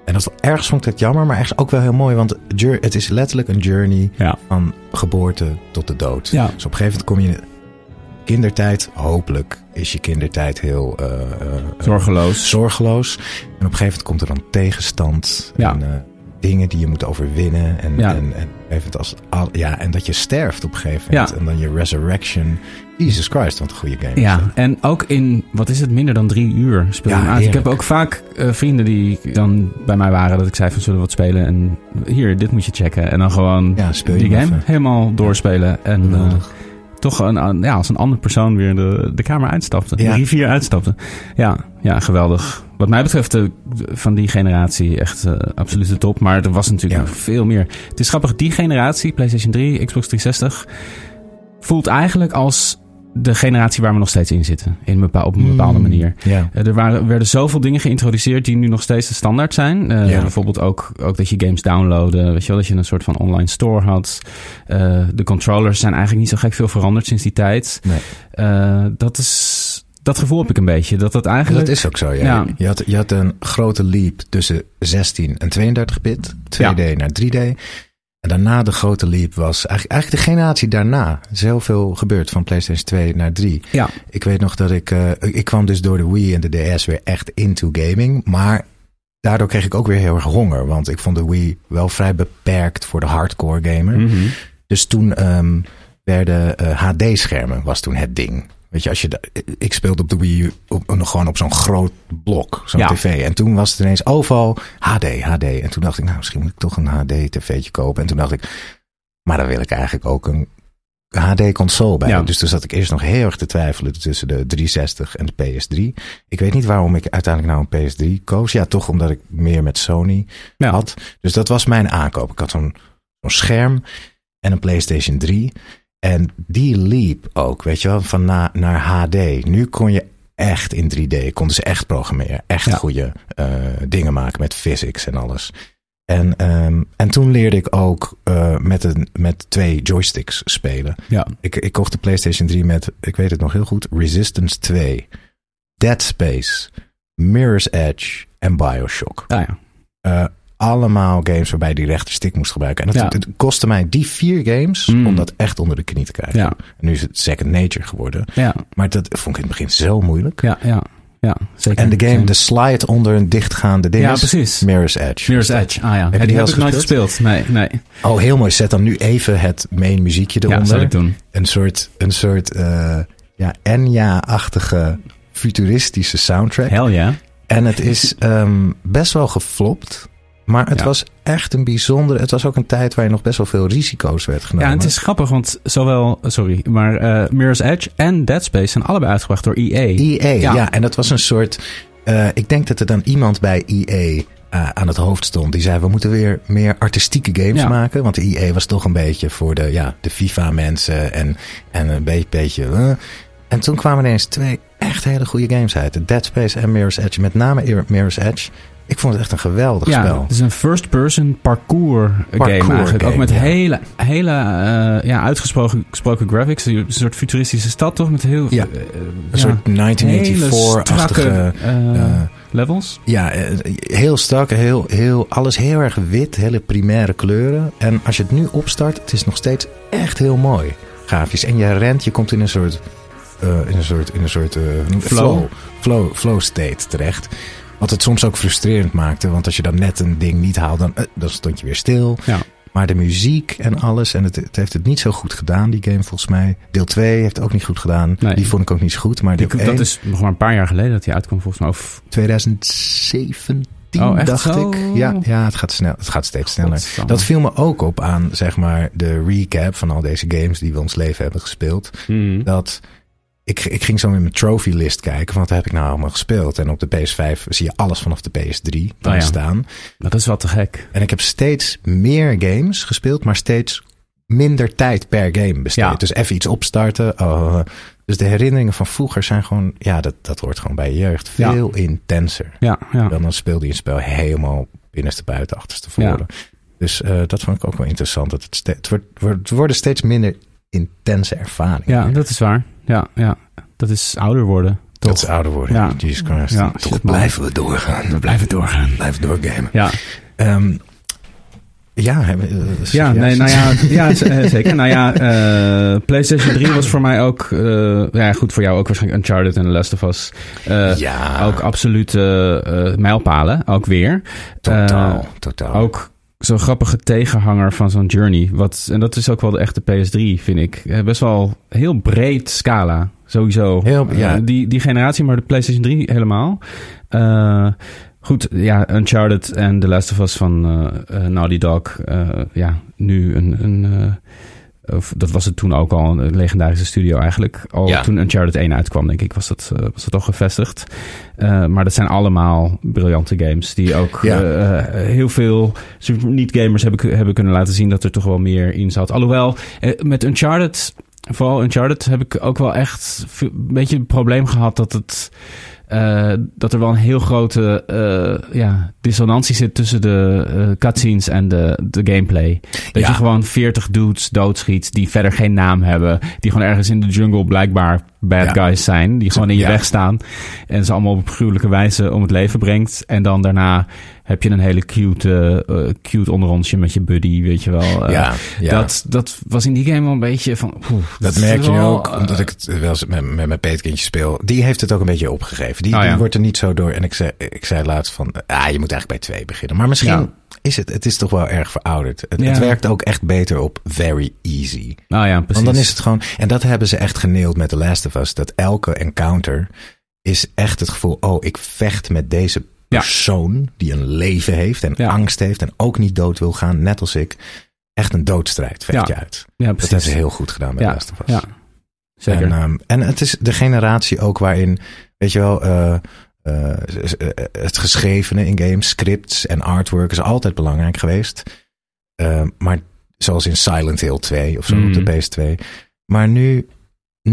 En dat ergens vond ik het jammer, maar ergens ook wel heel mooi. Want het is letterlijk een journey van geboorte tot de dood. Dus op een gegeven moment kom je kindertijd. Hopelijk is je kindertijd heel eh, eh, Zorgeloos. zorgeloos. En op een gegeven moment komt er dan tegenstand. Ja. En eh, dingen die je moet overwinnen. En, Ja. en, en, moment als, al, ja, en dat je sterft op een gegeven moment. Ja. En dan je resurrection. Jesus Christ, wat een goede game. Ja, en ook in, wat is het, minder dan drie uur speel je Ja, uit. Ik heb ook vaak vrienden die dan bij mij waren dat ik zei van zullen we wat spelen en hier, dit moet je checken. En dan gewoon Ja, speel je die game even. helemaal doorspelen. En Geweldig. Toch een, een- ja, als een andere persoon weer de, de kamer uitstapte. Ja. De rivier uitstapte. Ja, ja, geweldig. Wat mij betreft de, van die generatie echt eh absolute top. Maar er was natuurlijk Ja. nog veel meer. Het is grappig, die generatie, PlayStation 3, Xbox 360, voelt eigenlijk als de generatie waar we nog steeds in zitten. In een bepaal, op een bepaalde Mm, manier. Ja. Eh, Er waren, werden zoveel dingen geïntroduceerd die nu nog steeds de standaard zijn. Eh, Ja. Bijvoorbeeld ook, ook dat je games downloaden. Weet je wel, dat je een soort van online store had. Eh, de controllers zijn eigenlijk niet zo gek veel veranderd sinds die tijd. Nee. Dat is... Dat gevoel heb ik een beetje. Dat dat eigenlijk... Dat is ook zo, ja. Ja. Je, had, je had een grote leap tussen 16 en 32 bit. 2D naar 3D. En daarna de grote leap was eigenlijk, eigenlijk de generatie daarna. Er is heel veel gebeurd van PlayStation 2 naar 3. Ja, Ik weet nog dat ik... eh, ik kwam dus door de Wii en de DS weer echt into gaming. Maar daardoor kreeg ik ook weer heel erg honger. Want ik vond de Wii wel vrij beperkt voor de hardcore gamer. Mhm. Dus toen ehm, werden HD-schermen was toen het ding. Weet je, als je ik speelde op de Wii op, gewoon op zo'n groot blok, zo'n Ja. tv. En toen was het ineens overal HD, HD. En toen dacht ik, nou, misschien moet ik toch een HD-tv'tje kopen. En toen dacht ik, maar dan wil ik eigenlijk ook een HD-console bij. Ja. Dus toen zat ik eerst nog heel erg te twijfelen tussen de 360 en de PS3. Ik weet niet waarom ik uiteindelijk nou een PS3 koos. Ja, toch omdat ik meer met Sony Ja. had. Dus dat was mijn aankoop. Ik had zo'n zo'n scherm en een PlayStation 3. En die liep ook, weet je wel, van na, naar HD. Nu kon je echt in 3D, konden ze echt programmeren. Echt Ja. goede eh, dingen maken met physics en alles. En, ehm, en toen leerde ik ook eh, met, een, met twee joysticks spelen. ja. Ik, ik kocht de PlayStation 3 met, ik weet het nog heel goed, Resistance 2, Dead Space, Mirror's Edge en Bioshock. Ah, ja. Eh, allemaal games waarbij je die rechterstick moest gebruiken. En dat, Ja. het kostte mij die vier games Mm. om dat echt onder de knie te krijgen. Ja. En nu is het second nature geworden. Ja, Maar dat vond ik in het begin zo moeilijk. ja, ja. Ja, zeker. En de game, de slide onder een dichtgaande ding Ja, precies. Mirror's Edge. Mirror's Edge. Ah ja, je Ja, die heb ik nooit gespeeld. Nee, nee. Oh, heel mooi. Zet dan nu even het main muziekje Ja, eronder. zal ik doen. een soort, een soort eh, ja, Enya-achtige futuristische soundtrack. Hell ja. En het is ehm, best wel geflopt. Maar het Ja. was echt een bijzondere... Het was ook een tijd waar je nog best wel veel risico's werd genomen. Ja, en het is grappig, want zowel, sorry, maar eh, Mirror's Edge en Dead Space zijn allebei uitgebracht door EA. EA, ja. Ja. En dat was een soort... eh, ik denk dat er dan iemand bij EA eh, aan het hoofd stond. Die zei, we moeten weer meer artistieke games Ja. maken. Want de EA was toch een beetje voor de, ja, de FIFA-mensen. En, en een beetje... beetje. En toen kwamen ineens twee echt hele goede games uit. Dead Space en Mirror's Edge. Met name Mirror's Edge. Ik vond het echt een geweldig ja, spel. het is een first-person parkour, Parkour game eigenlijk. game, ook met ja. hele, hele eh, ja, uitgesproken gesproken graphics. Een soort futuristische stad toch? Met heel Ja, eh, Een soort hele 1984-achtige... strakke, eh, levels. Ja, heel strak, heel, heel, alles heel erg wit, hele primaire kleuren. En als je het nu opstart, het is nog steeds echt heel mooi, grafisch. En je rent, je komt in een soort in een soort, in een soort flow, flow, flow state terecht. Wat het soms ook frustrerend maakte. Want als je dan net een ding niet haalde, dan, eh, dan stond je weer stil. Ja. Maar de muziek en alles, en het, het heeft het niet zo goed gedaan, die game volgens mij. Deel 2 heeft het ook niet goed gedaan. Nee. Die vond ik ook niet zo goed. Maar Die- deel 1, dat is nog maar een paar jaar geleden dat hij uitkwam, volgens mij. Of, 2017 Oh, echt dacht zo? ik. Ja, ja het, gaat snel, het gaat steeds sneller. Dat viel me ook op aan, zeg maar, de recap van al deze games die we ons leven hebben gespeeld. Hmm. Dat ik, ik ging zo in mijn trophy list kijken, wat heb ik nou allemaal gespeeld? En op de PS5 zie je alles vanaf de PS3 dan Oh ja. staan. Dat is wel te gek. En ik heb steeds meer games gespeeld, maar steeds minder tijd per game besteed. Ja. Dus even iets opstarten. oh, dus de herinneringen van vroeger zijn gewoon, ja, dat, dat hoort gewoon bij je jeugd. Ja. Veel intenser. Ja, ja. Dan, dan speelde je een spel helemaal binnenste buiten, achterste voren. Dus eh, dat vond ik ook wel interessant. Dat het, het, wordt- het worden steeds minder intense ervaringen. ja, dat is waar. Ja, ja. Dat is ouder worden. Toch? Dat is ouder worden. Ja. Jesus Christ. Ja, Toch blijven we doorgaan. We blijven doorgaan. Blijven doorgamen. Ja, Ehm, ja, ja, nee, nou ja, ja eh, zeker. Nou ja, eh, PlayStation 3 was voor mij ook, eh, ja, goed voor jou ook waarschijnlijk Uncharted en The Last of Us. Ja, Ook absolute mijlpalen, ook weer. totaal, totaal. ook zo'n grappige tegenhanger van zo'n Journey. Wat, en dat is ook wel de echte PS3, vind ik. Eh, best wel heel breed scala, sowieso. Heel- ja. Eh, die, die generatie, maar de PlayStation 3 helemaal. Eh, goed, ja, Uncharted en The Last of Us van Naughty Dog. ja, nu een... een of, dat was het toen ook al, een legendarische studio eigenlijk. Al Ja. toen Uncharted 1 uitkwam, denk ik, was dat, eh, was dat al gevestigd. Eh, maar dat zijn allemaal briljante games die ook Ja. eh, heel veel niet-gamers hebben, hebben kunnen laten zien dat er toch wel meer in zat. Alhoewel, met Uncharted, vooral Uncharted, heb ik ook wel echt een beetje een probleem gehad dat het. Eh, dat er wel een heel grote eh, ja, dissonantie zit tussen de eh, cutscenes en de, de gameplay. Dat Ja. je gewoon 40 dudes doodschiet die verder geen naam hebben. Die gewoon ergens in de jungle blijkbaar bad Ja. guys zijn. Die gewoon in je Ja. weg staan. En ze allemaal op gruwelijke wijze om het leven brengt. En dan daarna heb je een hele cute, eh, cute onderrondje met je buddy, weet je wel. Eh, ja, ja. Dat, dat was in die game wel een beetje van... Dat merk je wel, ook, omdat ik het wel eens met, met mijn peetkindje speel. Die heeft het ook een beetje opgegeven. Die, Oh, ja. die wordt er niet zo door. En ik zei, ik zei laatst van, ah, je moet eigenlijk bij twee beginnen. Maar misschien is het, het is toch wel erg verouderd. Het, Ja. het werkt ook echt beter op very easy. Nou ja, precies. Want dan is het gewoon, en dat hebben ze echt geneeld met The Last of Us. Dat elke encounter is echt het gevoel, oh, ik vecht met deze Ja. persoon die een leven heeft en Ja. angst heeft en ook niet dood wil gaan, net als ik. Echt een doodstrijd vecht Ja. je uit. Ja, Dat precies. hebben ze heel goed gedaan ja, The Last of Us. ja, zeker. En, ehm, en het is de generatie ook waarin, weet je wel, eh, eh, het geschrevene in games, scripts en artwork is altijd belangrijk geweest. Ehm, maar zoals in Silent Hill 2 of zo Mhm. op de PS2. Maar nu,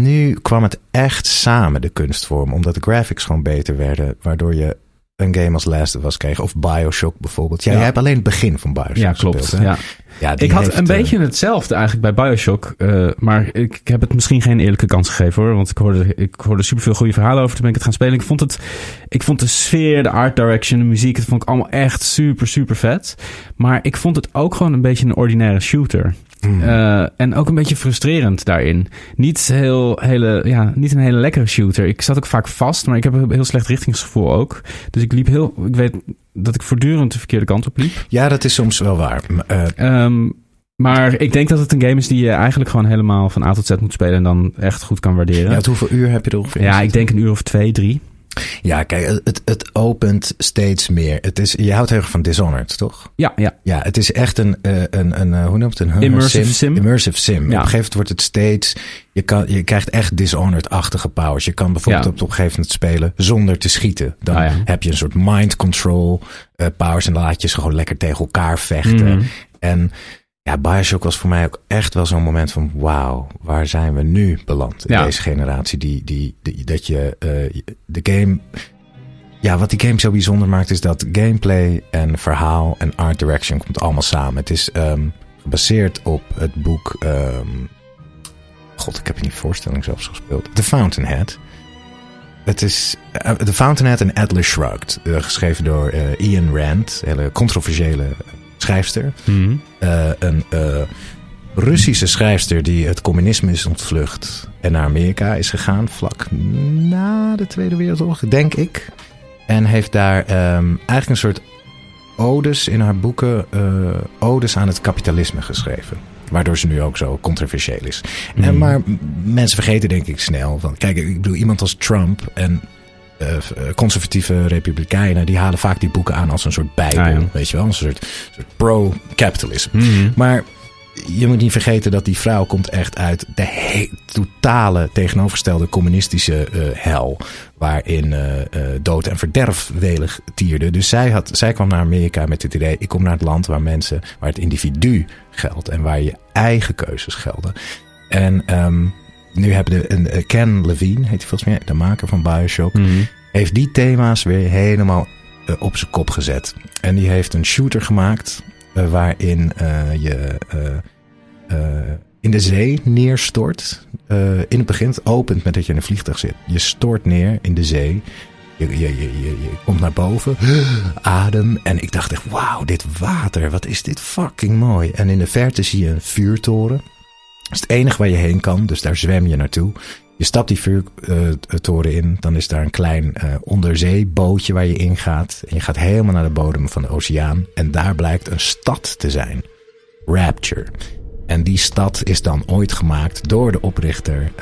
nu kwam het echt samen, de kunstvorm. Omdat de graphics gewoon beter werden. Waardoor je een game als Last of Us kreeg. Of Bioshock bijvoorbeeld. Ja, Ja. jij hebt alleen het begin van Bioshock ja, klopt. gespeeld. ja. Ja, Ik had een eh, beetje hetzelfde eigenlijk bij Bioshock. eh, maar ik, ik heb het misschien geen eerlijke kans gegeven hoor. Want ik hoorde, ik hoorde superveel goede verhalen over. Toen ben ik het gaan spelen. Ik vond, het, ik vond de sfeer, de art direction, de muziek. Het vond ik allemaal echt super, super vet. Maar ik vond het ook gewoon een beetje een ordinaire shooter. Mm. Eh, en ook een beetje frustrerend daarin. Niet, heel, hele, ja, niet een hele lekkere shooter. Ik zat ook vaak vast, maar ik heb een heel slecht richtingsgevoel ook. Dus ik liep heel. Ik weet dat ik voortdurend de verkeerde kant op liep. ja, dat is soms wel waar. Eh, Ehm, maar ik denk dat het een game is die je eigenlijk gewoon helemaal van A tot Z moet spelen en dan echt goed kan waarderen. ja, Ja, hoeveel uur heb je er ongeveer? in ik denk een uur of twee, drie. Ja, kijk, het, het opent steeds meer. Het is, je houdt heel erg van Dishonored, toch? Ja, ja. Ja, het is echt een, eh, een, een, eh, hoe noemt het? Een Immersive sim. Immersive sim. Op een gegeven moment wordt het steeds, je, kan, je krijgt echt Dishonored-achtige powers. Je kan bijvoorbeeld Ja. op, op een gegeven moment spelen zonder te schieten. Dan Ah, ja. heb je een soort mind control eh, powers en dan laat je ze gewoon lekker tegen elkaar vechten. Mhm. En ja, Bioshock was voor mij ook echt wel zo'n moment van wauw, waar zijn we nu beland in Ja. deze generatie? Die, die, die- dat je eh, de game. Ja, wat die game zo bijzonder maakt is dat gameplay en verhaal en art direction komt allemaal samen. Het is ehm, gebaseerd op het boek. ehm, God, ik heb in die voorstelling zelfs gespeeld. The Fountainhead. Het is eh, The Fountainhead en Atlas Shrugged. eh, geschreven door Ian Rand, een hele controversiële schrijfster. Mhm. Eh, een, eh, Russische schrijfster die het communisme is ontvlucht en naar Amerika is gegaan vlak na de Tweede Wereldoorlog, denk ik. En heeft daar ehm, eigenlijk een soort odes in haar boeken, uh, odes aan het kapitalisme geschreven. Waardoor ze nu ook zo controversieel is. En, Mm. maar mensen vergeten denk ik snel. Van, kijk, ik bedoel, iemand als Trump en eh, conservatieve republikeinen... die halen vaak die boeken aan als een soort bijbel. Ah, ja. Weet je wel, een soort, soort pro-capitalism. Mhm. Maar je moet niet vergeten dat die vrouw komt echt uit de totale tegenovergestelde communistische eh, hel. Waarin eh, eh, dood en verderf welig tierde. Dus zij, had, zij kwam naar Amerika met het idee: ik kom naar het land waar mensen, waar het individu geldt en waar je eigen keuzes gelden. En ehm, nu hebben de een, eh, Ken Levine, heet hij volgens mij, de maker van Bioshock Mhm. heeft die thema's weer helemaal eh, op zijn kop gezet. En die heeft een shooter gemaakt eh, waarin je in de zee neerstort. In het begin het opent met dat je in een vliegtuig zit. Je stort neer in de zee. Je, je, je, je, je komt naar boven, adem. En ik dacht echt, wauw, dit water, wat is dit fucking mooi. En in de verte zie je een vuurtoren. Dat is het enige waar je heen kan, dus daar zwem je naartoe. Je stapt die vuurtoren in, dan is daar een klein eh, onderzeebootje waar je in gaat. En je gaat helemaal naar de bodem van de oceaan. En daar blijkt een stad te zijn. Rapture. En die stad is dan ooit gemaakt door de oprichter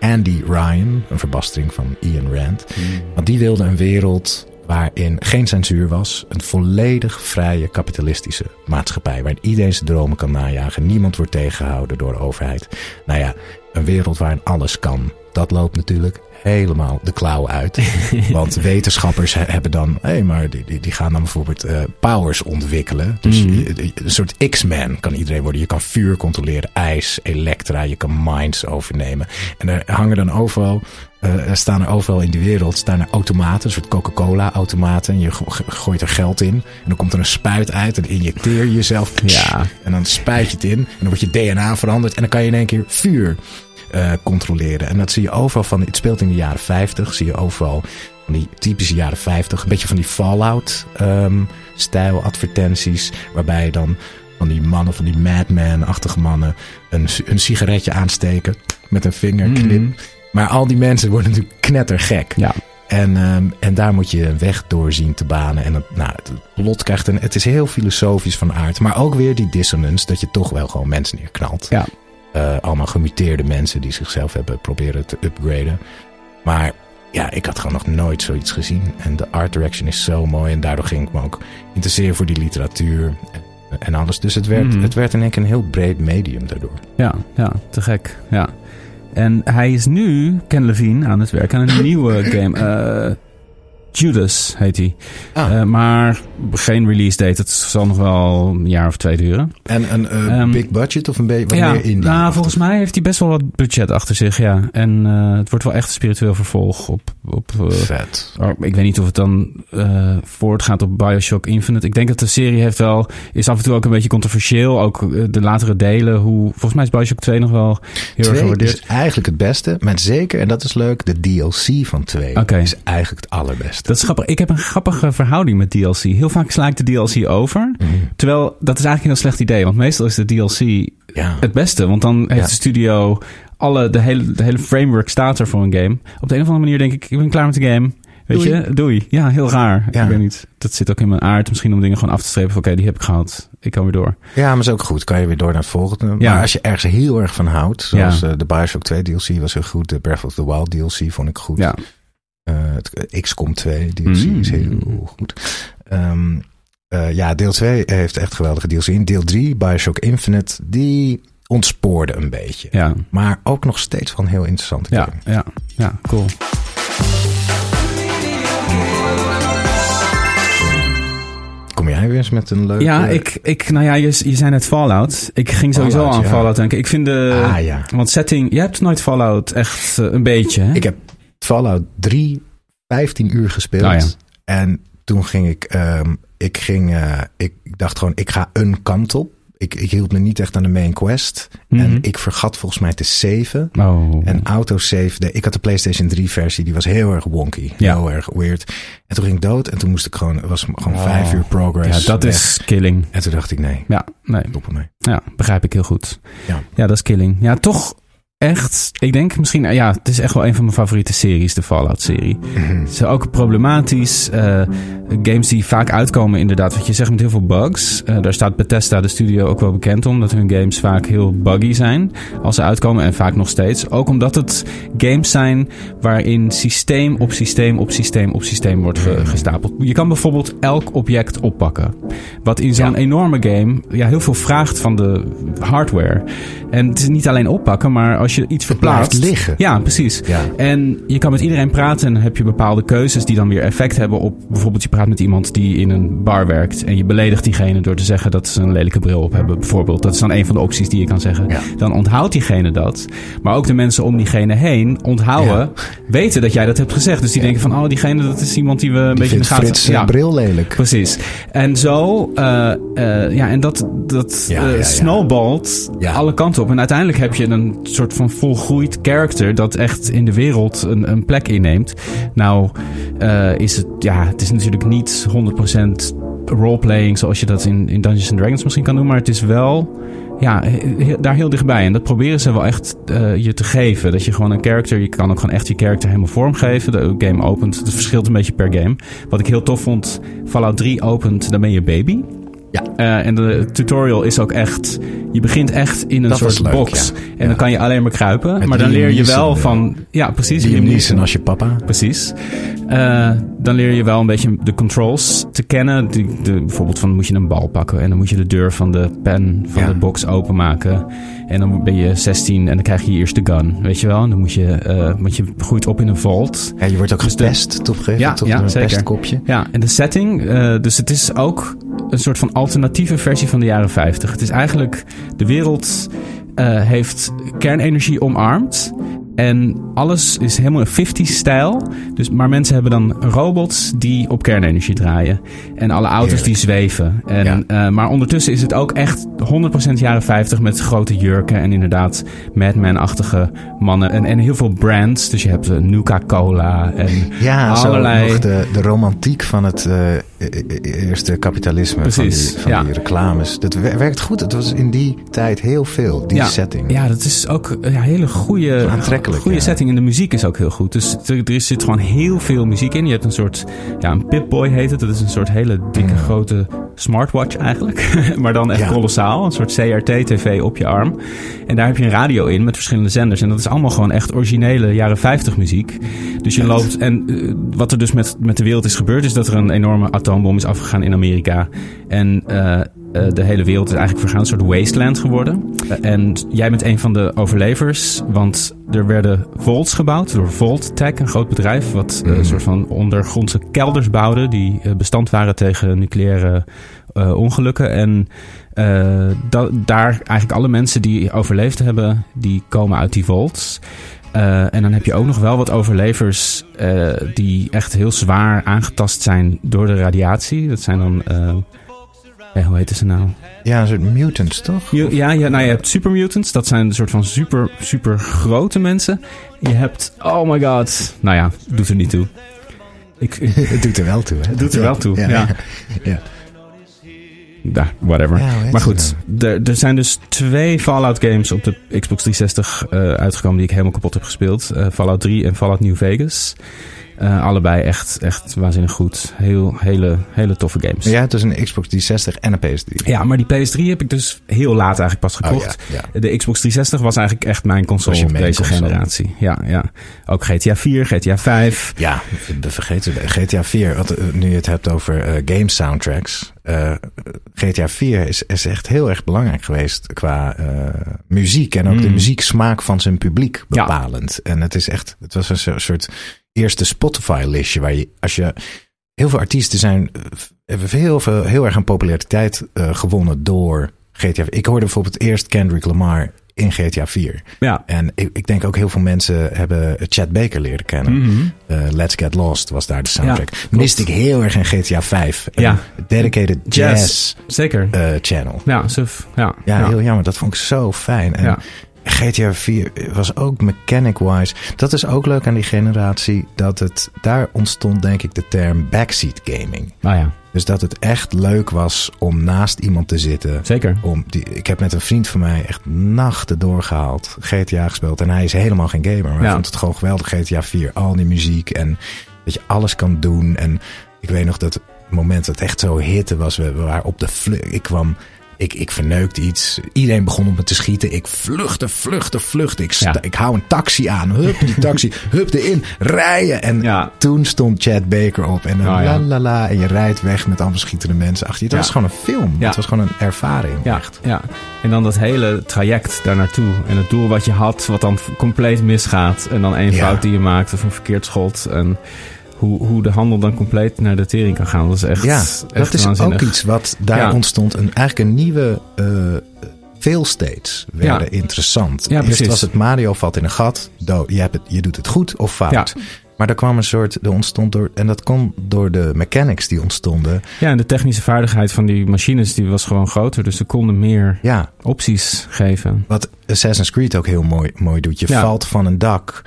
Andy Ryan, een verbastering van Ian Rand. Want die wilde een wereld waarin geen censuur was. Een volledig vrije kapitalistische maatschappij. Waarin iedereen zijn dromen kan najagen. Niemand wordt tegengehouden door de overheid. Nou ja, een wereld waarin alles kan. Dat loopt natuurlijk helemaal de klauw uit. Want wetenschappers he- hebben dan... Hé, hey, maar die, die, gaan dan bijvoorbeeld eh, powers ontwikkelen. Dus Mhm. een soort X-Man kan iedereen worden. Je kan vuur controleren, ijs, elektra. Je kan minds overnemen. En er hangen dan overal... eh, er staan er overal in de wereld staan er automaten, een soort Coca-Cola-automaten. En je go- go- gooit er geld in. En dan komt er een spuit uit. En injecteer je jezelf. Ja. En dan spuit je het in. En dan wordt je DNA veranderd. En dan kan je in één keer vuur eh, controleren. En dat zie je overal van. Het speelt in de jaren 50. Zie je overal van die typische jaren 50. Een beetje van die Fallout ehm, stijl advertenties. Waarbij je dan van die mannen, van die madman-achtige mannen. Een, een sigaretje aansteken. Met een vingerknip. Mhm. Maar al die mensen worden natuurlijk knettergek. Ja. En, ehm, en daar moet je een weg door zien te banen. En dat, nou, het lot krijgt een. Het is heel filosofisch van aard. Maar ook weer die dissonance dat je toch wel gewoon mensen neerknalt. Ja. Eh, allemaal gemuteerde mensen die zichzelf hebben proberen te upgraden. Maar ja, ik had gewoon nog nooit zoiets gezien. En de art direction is zo mooi. En daardoor ging ik me ook interesseren voor die literatuur en, en alles. Dus het werd, Mhm. het werd in één keer een heel breed medium daardoor. Ja, ja, te gek. Ja. En hij is nu, Ken Levine, aan het werk aan een nieuwe game. Judas heet hij. Ah, Eh, maar geen release date. Het zal nog wel een jaar of twee duren. en een eh, ehm, big budget of een beetje ja, meer indie? nou, volgens mij heeft hij best wel wat budget achter zich, ja. En eh, het wordt wel echt een spiritueel vervolg op... op Vet. Oh, ik weet niet of het dan voortgaat op Bioshock Infinite. Ik denk dat de serie heeft wel, is af en toe ook een beetje controversieel. Ook de latere delen. Hoe, volgens mij is Bioshock 2 nog wel heel erg gewaardeerd. is eigenlijk het beste. Maar zeker, en dat is leuk, de DLC van 2 Oké. is eigenlijk het allerbeste. Dat is grappig. Ik heb een grappige verhouding met DLC. Heel vaak sla ik de DLC over. Mhm. Terwijl, dat is eigenlijk een heel slecht idee. Want meestal is de DLC Ja. het beste. Want dan heeft Ja. de studio... Alle, de, hele, de hele framework staat er voor een game. Op de een of andere manier denk ik... Ik ben klaar met de game. Weet Doei. je? Doei. Ja, heel raar. Ja. Ik weet niet. Dat zit ook in mijn aard. Misschien om dingen gewoon af te strepen. van, Oké, die heb ik gehad. Ik kan weer door. ja, maar is ook goed. Kan je weer door naar het volgende. Ja. Maar als je ergens heel erg van houdt, zoals Ja. eh, de Bioshock 2 DLC was heel goed. De Breath of the Wild DLC vond ik goed. Ja. Eh, het XCOM 2 DLC Mm. is heel goed. Ehm, eh, ja, deel 2 heeft echt geweldige DLC in. Deel 3, Bioshock Infinite, die ontspoorde een beetje. Ja. Maar ook nog steeds van heel interessante Ja. game. Ja. Ja. Cool. Kom jij weer eens met een leuke... Ja, ik, ik, nou ja, je, je zei net Fallout. Ik ging sowieso Fallout, aan ja. Fallout denken. Ik vind de, Ah ja. want setting, je hebt nooit Fallout echt eh, een beetje, hè? Ik heb Fallout 3 15 uur gespeeld. Ja. En toen ging ik, ehm, ik ging, eh, ik dacht gewoon, ik ga een kant op. ik, ik hield me niet echt aan de main quest. Mhm. En ik vergat volgens mij te saven. Oh. En autosave, de, ik had de PlayStation 3 versie, die was heel erg wonky. Ja. Heel erg weird. En toen ging ik dood en toen moest ik gewoon, het was gewoon Oh. vijf uur progress. ja, dat weg. is killing. En toen dacht ik, nee, Ja, nee. ermee. Ja, begrijp ik heel goed. Ja. ja, dat is killing. Ja, toch echt. Ik denk misschien, ja, het is echt wel een van mijn favoriete series, de Fallout-serie. Mhm. Het is ook problematisch. eh, games die vaak uitkomen, inderdaad, wat je zegt met heel veel bugs. Eh, daar staat Bethesda, de studio, ook wel bekend om. Dat hun games vaak heel buggy zijn als ze uitkomen. En vaak nog steeds. Ook omdat het games zijn waarin systeem op systeem op systeem op systeem wordt ge- gestapeld. Je kan bijvoorbeeld elk object oppakken. Wat in zo'n Ja. enorme game ja, heel veel vraagt van de hardware. En het is niet alleen oppakken, maar als je iets verplaatst... liggen. Ja, precies. Ja. En je kan met iedereen praten en dan heb je bepaalde keuzes die dan weer effect hebben op... Bijvoorbeeld je praat met iemand die in een bar werkt en je beledigt diegene door te zeggen dat ze een lelijke bril op hebben, bijvoorbeeld. Dat is dan een van de opties die je kan zeggen. Ja. Dan onthoudt diegene dat. Maar ook de mensen om diegene heen onthouden, weten dat jij dat hebt gezegd. Dus die denken van, oh, diegene dat is iemand die we een Die beetje in de gaten... Frits eh, bril lelijk. Precies. En zo, eh, eh, ja, en dat, dat Ja, ja, ja. snowballt Ja. alle kanten op. En uiteindelijk heb je een soort van volgroeid character dat echt in de wereld een, een plek inneemt. Nou, eh, is het, ja, het is natuurlijk niet 100% roleplaying zoals je dat in, in Dungeons Dragons misschien kan doen, maar het is wel ja, daar heel dichtbij. En dat proberen ze wel echt eh, je te geven. Dat je gewoon een character, je kan ook gewoon echt je character helemaal vormgeven. De game opent, het verschilt een beetje per game. Wat ik heel tof vond, Fallout 3 opent, dan ben je baby. Ja. Eh, en de tutorial is ook echt, je begint echt in een Dat soort leuk, box. ja. En Ja. dan kan je alleen maar kruipen. Met maar dan leer je wel van, ja precies. Liam Liam Neeson als je papa. Precies. Eh, dan leer je wel een beetje de controls te kennen. Die, de, bijvoorbeeld van moet je een bal pakken en dan moet je de deur van de pen van de box openmaken. En dan ben je 16 en dan krijg je je eerste gun, weet je wel. En dan moet je, want je groeit op in een vault. Ja, je wordt ook Dus gepest, toch? Ja, toch? ja, een zeker. pestkopje. Ja, en de setting, eh, dus het is ook een soort van alternatieve versie van de jaren 50. Het is eigenlijk, de wereld eh, heeft kernenergie omarmd. En alles is helemaal een 50-stijl. Dus, maar mensen hebben dan robots die op kernenergie draaien. En alle auto's Heerlijk. die zweven. En, Ja. eh, maar ondertussen is het ook echt 100% jaren 50 met grote jurken. En inderdaad Madman-achtige mannen. En, en heel veel brands. Dus je hebt eh, Nuka-Cola en Ja, allerlei... zo nog de, de romantiek van het eh, eerste kapitalisme. Precies, Van, die, van ja. die reclames. Dat wer- werkt goed. Het was in die tijd heel veel, die ja, setting. Ja, dat is ook een ja, hele goede, Aantrekkelijk, goede ja. setting. En de muziek is ook heel goed. Dus er, er zit gewoon heel veel muziek in. Je hebt een soort, ja, een Pip-Boy heet het. Dat is een soort hele dikke, grote smartwatch eigenlijk. maar dan echt kolossaal. Een soort CRT-tv op je arm. En daar heb je een radio in met verschillende zenders. En dat is allemaal gewoon echt originele jaren 50 muziek. Dus je loopt... En eh, wat er dus met, met de wereld is gebeurd... is dat er een enorme atoombom is afgegaan in Amerika. En... eh, eh, de hele wereld is eigenlijk vergaan, een soort wasteland geworden. Eh, en jij bent een van de overlevers, want er werden vaults gebouwd door Vault Tech, een groot bedrijf, wat eh, Mhm. een soort van ondergrondse kelders bouwde die bestand waren tegen nucleaire eh, ongelukken. En eh, da- daar eigenlijk alle mensen die overleefd hebben, die komen uit die vaults. Eh, en dan heb je ook nog wel wat overlevers die echt heel zwaar aangetast zijn door de radiatie. Dat zijn dan, eh, hoe heet ze nou? Ja, een soort mutants, toch? Ja, ja, nou je hebt supermutants. Dat zijn een soort van super, super grote mensen. Je hebt, oh my god. Nou ja, doet er niet toe. Ik, Het doet er wel toe, hè? Het doet er wel toe, ja. ja. ja, whatever. Ja, hoe heet maar goed, er, er zijn dus twee Fallout games op de Xbox 360 eh, uitgekomen die ik helemaal kapot heb gespeeld. Eh, Fallout 3 en Fallout New Vegas. Eh, allebei echt, echt waanzinnig goed. Heel, hele, hele toffe games. Ja, het is een Xbox 360 en een PS3. Ja, maar die PS3 heb ik dus heel laat eigenlijk pas Oh, gekocht. ja, ja. De Xbox 360 was eigenlijk echt mijn console op deze console. generatie. Ja, ja. Ook GTA 4, GTA 5. Ja, we vergeten. GTA 4, wat, nu je het hebt over game soundtracks. Eh, GTA 4 is, is echt heel erg belangrijk geweest qua eh, muziek. En ook de Mm. muzieksmaak van zijn publiek Ja. bepalend. En het is echt, het was een so- soort eerste Spotify-listje waar je, als je, heel veel artiesten zijn, eh, hebben heel, veel, heel erg aan populariteit eh, gewonnen door GTA. Ik hoorde bijvoorbeeld eerst Kendrick Lamar in GTA 4. Ja. En ik, ik denk ook heel veel mensen hebben Chad Baker leren kennen. Mhm. Eh, Let's Get Lost was daar de soundtrack. Ja, Miste ik heel erg in GTA 5. Een Ja. Dedicated Jazz. Jazz Zeker. eh, channel. ja, suf. Ja. Ja, heel jammer. Dat vond ik zo fijn. En Ja. GTA 4 was ook mechanic-wise. Dat is ook leuk aan die generatie. Dat het, daar ontstond denk ik de term backseat gaming. Nou ja, Dus dat het echt leuk was om naast iemand te zitten. zeker. Om die, ik heb met een vriend van mij echt nachten doorgehaald. GTA gespeeld. En hij is helemaal geen gamer. Maar hij vond het gewoon geweldig. GTA 4. Al die muziek. En dat je alles kan doen. En ik weet nog dat het moment dat het echt zo hitte was. We, we waren op de. Ik kwam... Ik, ik verneukte iets. Iedereen begon op me te schieten. Ik vluchtte, vluchtte, vluchtte. Ik, Ja. ik hou een taxi aan. Hup, die taxi. hup, erin. Rijden. En Ja. toen stond Chad Baker op. En dan Oh, la la la. En je rijdt weg met allemaal schietende mensen achter je. Het Ja. was gewoon een film. Het was gewoon een ervaring. Echt. ja. En dan dat hele traject daar naartoe. En het doel wat je had, wat dan compleet misgaat. En dan één fout die je maakt of een verkeerd schot. En hoe, hoe de handel dan compleet naar de tering kan gaan. Dat is echt, Ja, echt dat is waanzinnig. ook iets wat daar Ja. ontstond. Een, eigenlijk een nieuwe uh, failstates werden Ja. interessant. Ja, Eerst was het Mario valt in een gat. dood, je, hebt het, je doet het goed of fout. Ja. Maar er kwam een soort, er ontstond door, en dat kon door de mechanics die ontstonden. Ja, en de technische vaardigheid van die machines die was gewoon groter. Dus ze konden meer Ja, opties geven. wat Assassin's Creed ook heel mooi, mooi doet. Je valt van een dak,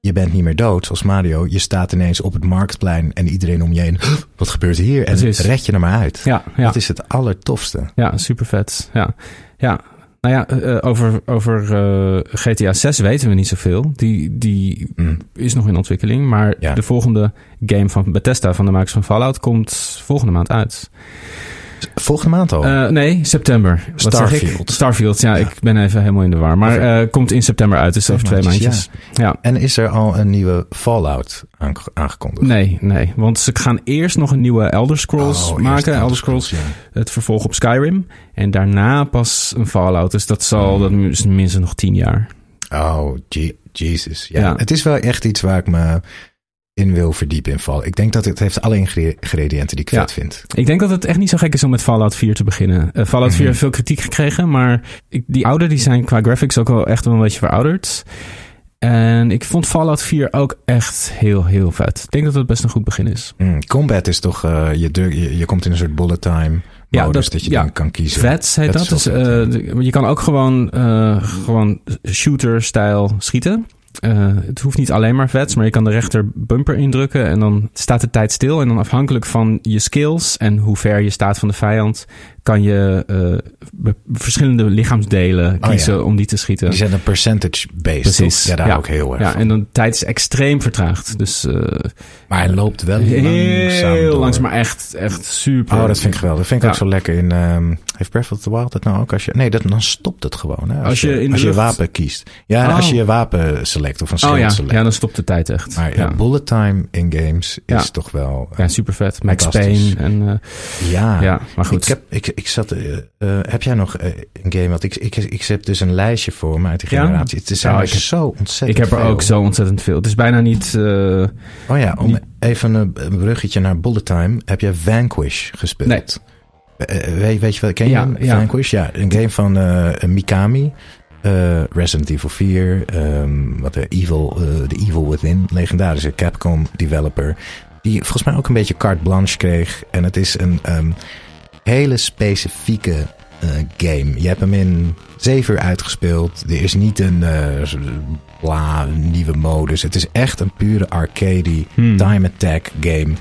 je bent niet meer dood, zoals Mario. Je staat ineens op het marktplein en iedereen om je heen. Wat gebeurt hier? En Precies. red je er maar uit. Ja, ja. Dat is het allertofste. Ja, super vet. Ja, ja. Nou ja, eh, eh, over, over eh, GTA 6 weten we niet zoveel. Die, die Mm. is nog in ontwikkeling. Maar Ja. de volgende game van Bethesda, van de makers van Fallout, komt volgende maand uit. Volgende maand al. Eh, nee, september. Wat? Starfield. Starfield, ja, Ja. ik ben even helemaal in de war. Maar eh, komt in september uit, dus over twee maandjes. Ja. En is er al een nieuwe Fallout aange- aangekondigd? Nee, nee. Want ze gaan eerst nog een nieuwe Elder Scrolls Oh, maken. Elder Scrolls, ja. het vervolg op Skyrim. En daarna pas een Fallout. Dus dat zal dat is minstens nog tien jaar. Oh, Je- Jesus. Ja. Ja. Het is wel echt iets waar ik me in wil verdiepen in Fallout. Ik denk dat het heeft alle ingre- ingrediënten die ik Ja. vet vind. Ik denk dat het echt niet zo gek is om met Fallout 4 te beginnen. Eh, Fallout 4 Mhm. heeft veel kritiek gekregen, maar ik, die oude die zijn qua graphics ook wel echt wel een beetje verouderd. En ik vond Fallout 4 ook echt heel, heel vet. Ik denk dat het best een goed begin is. Mm, combat is toch, eh, je, je, je komt in een soort bullet time Ja, modus dat- dat, je ja. dan kan kiezen. Vets heet Dat dat. is Dus, vet, eh, je kan ook gewoon, gewoon shooter-stijl schieten. Eh, het hoeft niet alleen maar vets, maar je kan de rechter bumper indrukken en dan staat de tijd stil. En dan afhankelijk van je skills en hoe ver je staat van de vijand, kan je eh, verschillende lichaamsdelen Oh, kiezen ja. om die te schieten. Die zijn een percentage-based. Precies. toch? Ja, daar ook heel erg Ja, van. en dan tijd is extreem vertraagd. Dus eh, Maar hij loopt wel langzaam heel langzaam, maar echt, echt super. Oh, dat vind ik geweldig. Dat vind ik Ja. ook zo lekker in... ehm heeft Breath of the Wild dat nou ook als je... Nee, dat, dan stopt het gewoon. Hè, als, Als je je, als je lucht- wapen kiest. Ja, Oh. als je je wapen select of een schild Oh ja, select. ja, dan stopt de tijd echt. Maar bullet time in games is toch wel... Ja, super vet. Max. Payne en eh, ja. ja, maar goed. Ik, heb, ik, ik zat... eh, eh, heb jij nog eh, een game? Want ik, ik, ik heb dus een lijstje voor me uit die generatie. Het zijn Nou, ik zo ontzettend ik heb er veel. ook zo ontzettend veel. Het is bijna niet. Oh ja, om niet- even een, bruggetje naar bullet time. Heb je Vanquish gespeeld? Nee. Weet, weet je wel, ken je Ja, hem? ja. Vanquish? Ja, een game van Mikami. Resident Evil 4. ehm, wat de Evil, eh, The Evil Within. Legendarische Capcom developer. Die volgens mij ook een beetje carte blanche kreeg. En het is een ehm, hele specifieke eh, game. Je hebt hem in 7 uur uitgespeeld. Er is niet een eh, bla, nieuwe modus. Het is echt een pure arcade Hmm. time attack game.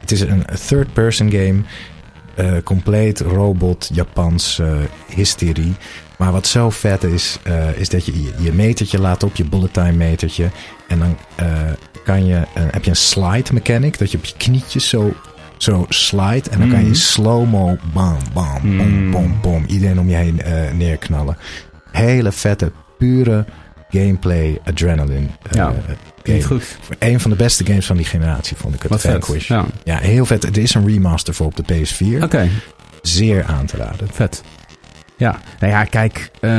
Het is een third-person game. eh, compleet robot, Japans hysterie. Maar wat zo vet is, is dat je je- je metertje laat op, je bullet time metertje. En dan kan je, heb je een slide mechanic, dat je op je knietjes zo, zo slide. En dan kan je Mhm. slow-mo, bam, bam, bom, Mm. bom, bom. Iedereen om je heen eh, neerknallen. Hele vette, pure gameplay, adrenaline eh, Ja, game. niet goed. Een van de beste games van die generatie vond ik het. Wat vet. Vanquish. Ja. Ja, heel vet. Er is een remaster voor op de PS4. Oké, Zeer aan te raden. vet. Ja, nou ja, kijk, eh,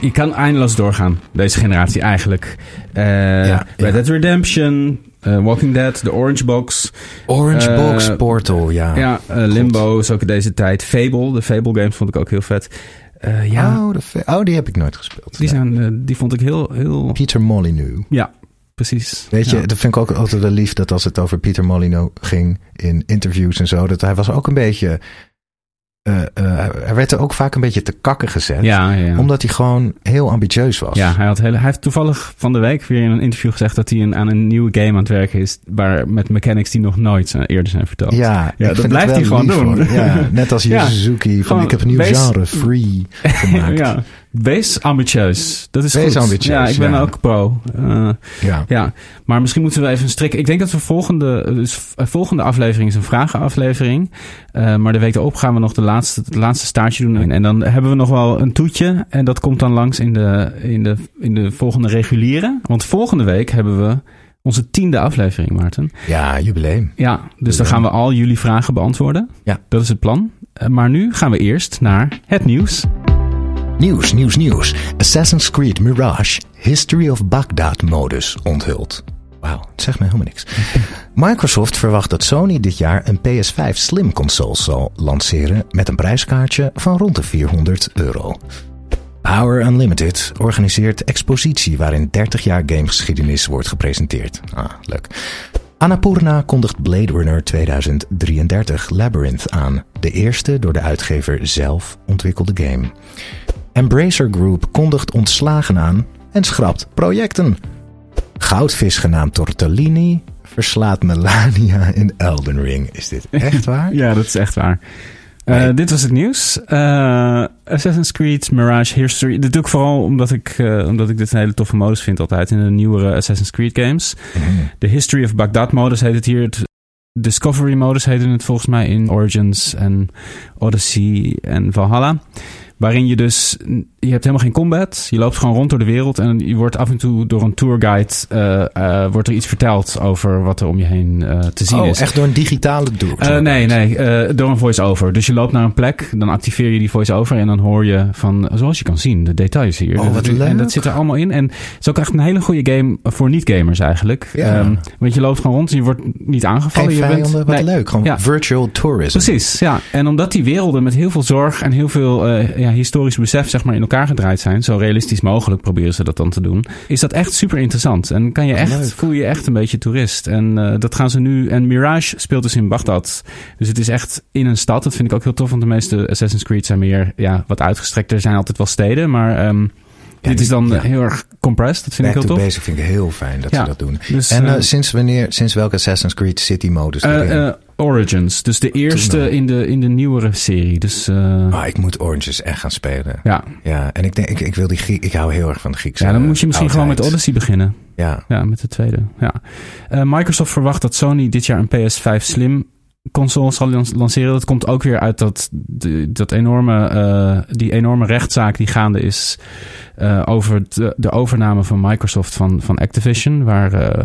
je kan eindeloos doorgaan, deze generatie eigenlijk. Eh, Ja, Red ja. Dead Redemption, eh, Walking Dead, The Orange Box. Orange Eh, Box Portal, ja. Ja, eh, Limbo is ook in deze tijd. Fable, de Fable games vond ik ook heel vet. Ja, Oh, de oh, die heb ik nooit gespeeld. die, Nee. zijn, die vond ik heel... heel... Peter Molyneux. Ja, precies. Weet je, dat vind ik ook altijd wel lief dat als het over Peter Molyneux ging in interviews en zo, dat hij was ook een beetje. Eh, eh, hij werd er ook vaak een beetje te kakken gezet. Ja, ja, ja. Omdat hij gewoon heel ambitieus was. Ja, hij, had hele, hij heeft toevallig van de week weer in een interview gezegd dat hij een, aan een nieuwe game aan het werken is. Waar, met mechanics die nog nooit eh, eerder zijn verteld. Ja, dat blijft hij gewoon doen. Ja, net als Suzuki van ik heb een nieuw wees- genre, free, gemaakt. ja. Ja. Wees ambitieus. Dat is Wees goed. ambitieus, Ja, ik ben ja. ook pro. Eh, ja, maar misschien moeten we even strikken. Ik denk dat we volgende, dus eh, volgende aflevering is een vragenaflevering. Eh, maar de week erop gaan we nog de laatste, het laatste staartje doen. En, en dan hebben we nog wel een toetje. En dat komt dan langs in de, in de, in de volgende reguliere. Want volgende week hebben we onze tiende aflevering, Maarten. Ja, jubileum. Ja, dus dan gaan we al jullie vragen beantwoorden. Ja. Dat is het plan. Maar nu gaan we eerst naar het nieuws. Nieuws, nieuws, nieuws. Assassin's Creed Mirage History of Baghdad modus onthuld. Wauw, het zegt me helemaal niks. Microsoft verwacht dat Sony dit jaar een PS5 Slim console zal lanceren met een prijskaartje van rond de 400 euro. Power Unlimited organiseert expositie waarin 30 jaar gamegeschiedenis wordt gepresenteerd. Ah, leuk. Annapurna kondigt Blade Runner 2033 Labyrinth aan, de eerste door de uitgever zelf ontwikkelde game. Embracer Group kondigt ontslagen aan en schrapt projecten. Goudvis genaamd Tortellini verslaat Melania in Elden Ring. Is dit echt waar? Ja, dat is echt waar. Eh. Dit was het nieuws. Eh, Assassin's Creed Mirage History. Dit doe ik vooral omdat ik, eh, omdat ik dit een hele toffe modus vind altijd in de nieuwere Assassin's Creed games. Mhm. De History of Baghdad modus heet het hier. Het Discovery modus heette het volgens mij in Origins en Odyssey en Valhalla. Waarin je dus, je hebt helemaal geen combat. Je loopt gewoon rond door de wereld en je wordt af en toe door een tourguide, eh, wordt er iets verteld over wat er om je heen eh, te zien Oh, is. echt door een digitale? Eh, nee, nee, door een voice-over. Dus je loopt naar een plek, dan activeer je die voice-over en dan hoor je van, zoals je kan zien, de details hier. Oh, wat en leuk. dat zit er allemaal in. En het is ook echt een hele goede game voor niet-gamers eigenlijk. Ja. Ehm, want je loopt gewoon rond en je wordt niet aangevallen. Geen je bent, wat nee, leuk. Gewoon Ja. virtual tourism. Precies, ja. En omdat die werelden met heel veel zorg en heel veel ja, historisch besef zeg maar, in elkaar gedraaid zijn, zo realistisch mogelijk proberen ze dat dan te doen, is dat echt super interessant. En kan je echt, Leuk. voel je je echt een beetje toerist. En eh, dat gaan ze nu. En Mirage speelt dus in Bagdad. Dus het is echt in een stad. Dat vind ik ook heel tof, want de meeste Assassin's Creed zijn meer ja, wat uitgestrekter. Er zijn altijd wel steden, maar ehm, dit is dan ja. heel erg compressed. Dat vind Back ik heel to tof. basic vind ik heel fijn dat Ja. ze dat doen. Dus, En eh, eh, sinds wanneer, sinds welke Assassin's Creed City modus eh, Origins, dus de eerste in de, in de nieuwere serie. Dus Ah, ik moet Oranges echt gaan spelen. ja. Ja, en ik denk, ik, ik wil die Griek, ik hou heel erg van de Griekse. ja, dan moet je misschien gewoon met. Odyssey beginnen. Ja, Ja, met de tweede. Ja. Microsoft verwacht dat Sony dit jaar een PS5 Slim console zal lanceren. Dat komt ook weer uit dat, dat enorme, eh, die enorme rechtszaak die gaande is eh, over de, de overname van Microsoft van, van Activision. Waar eh,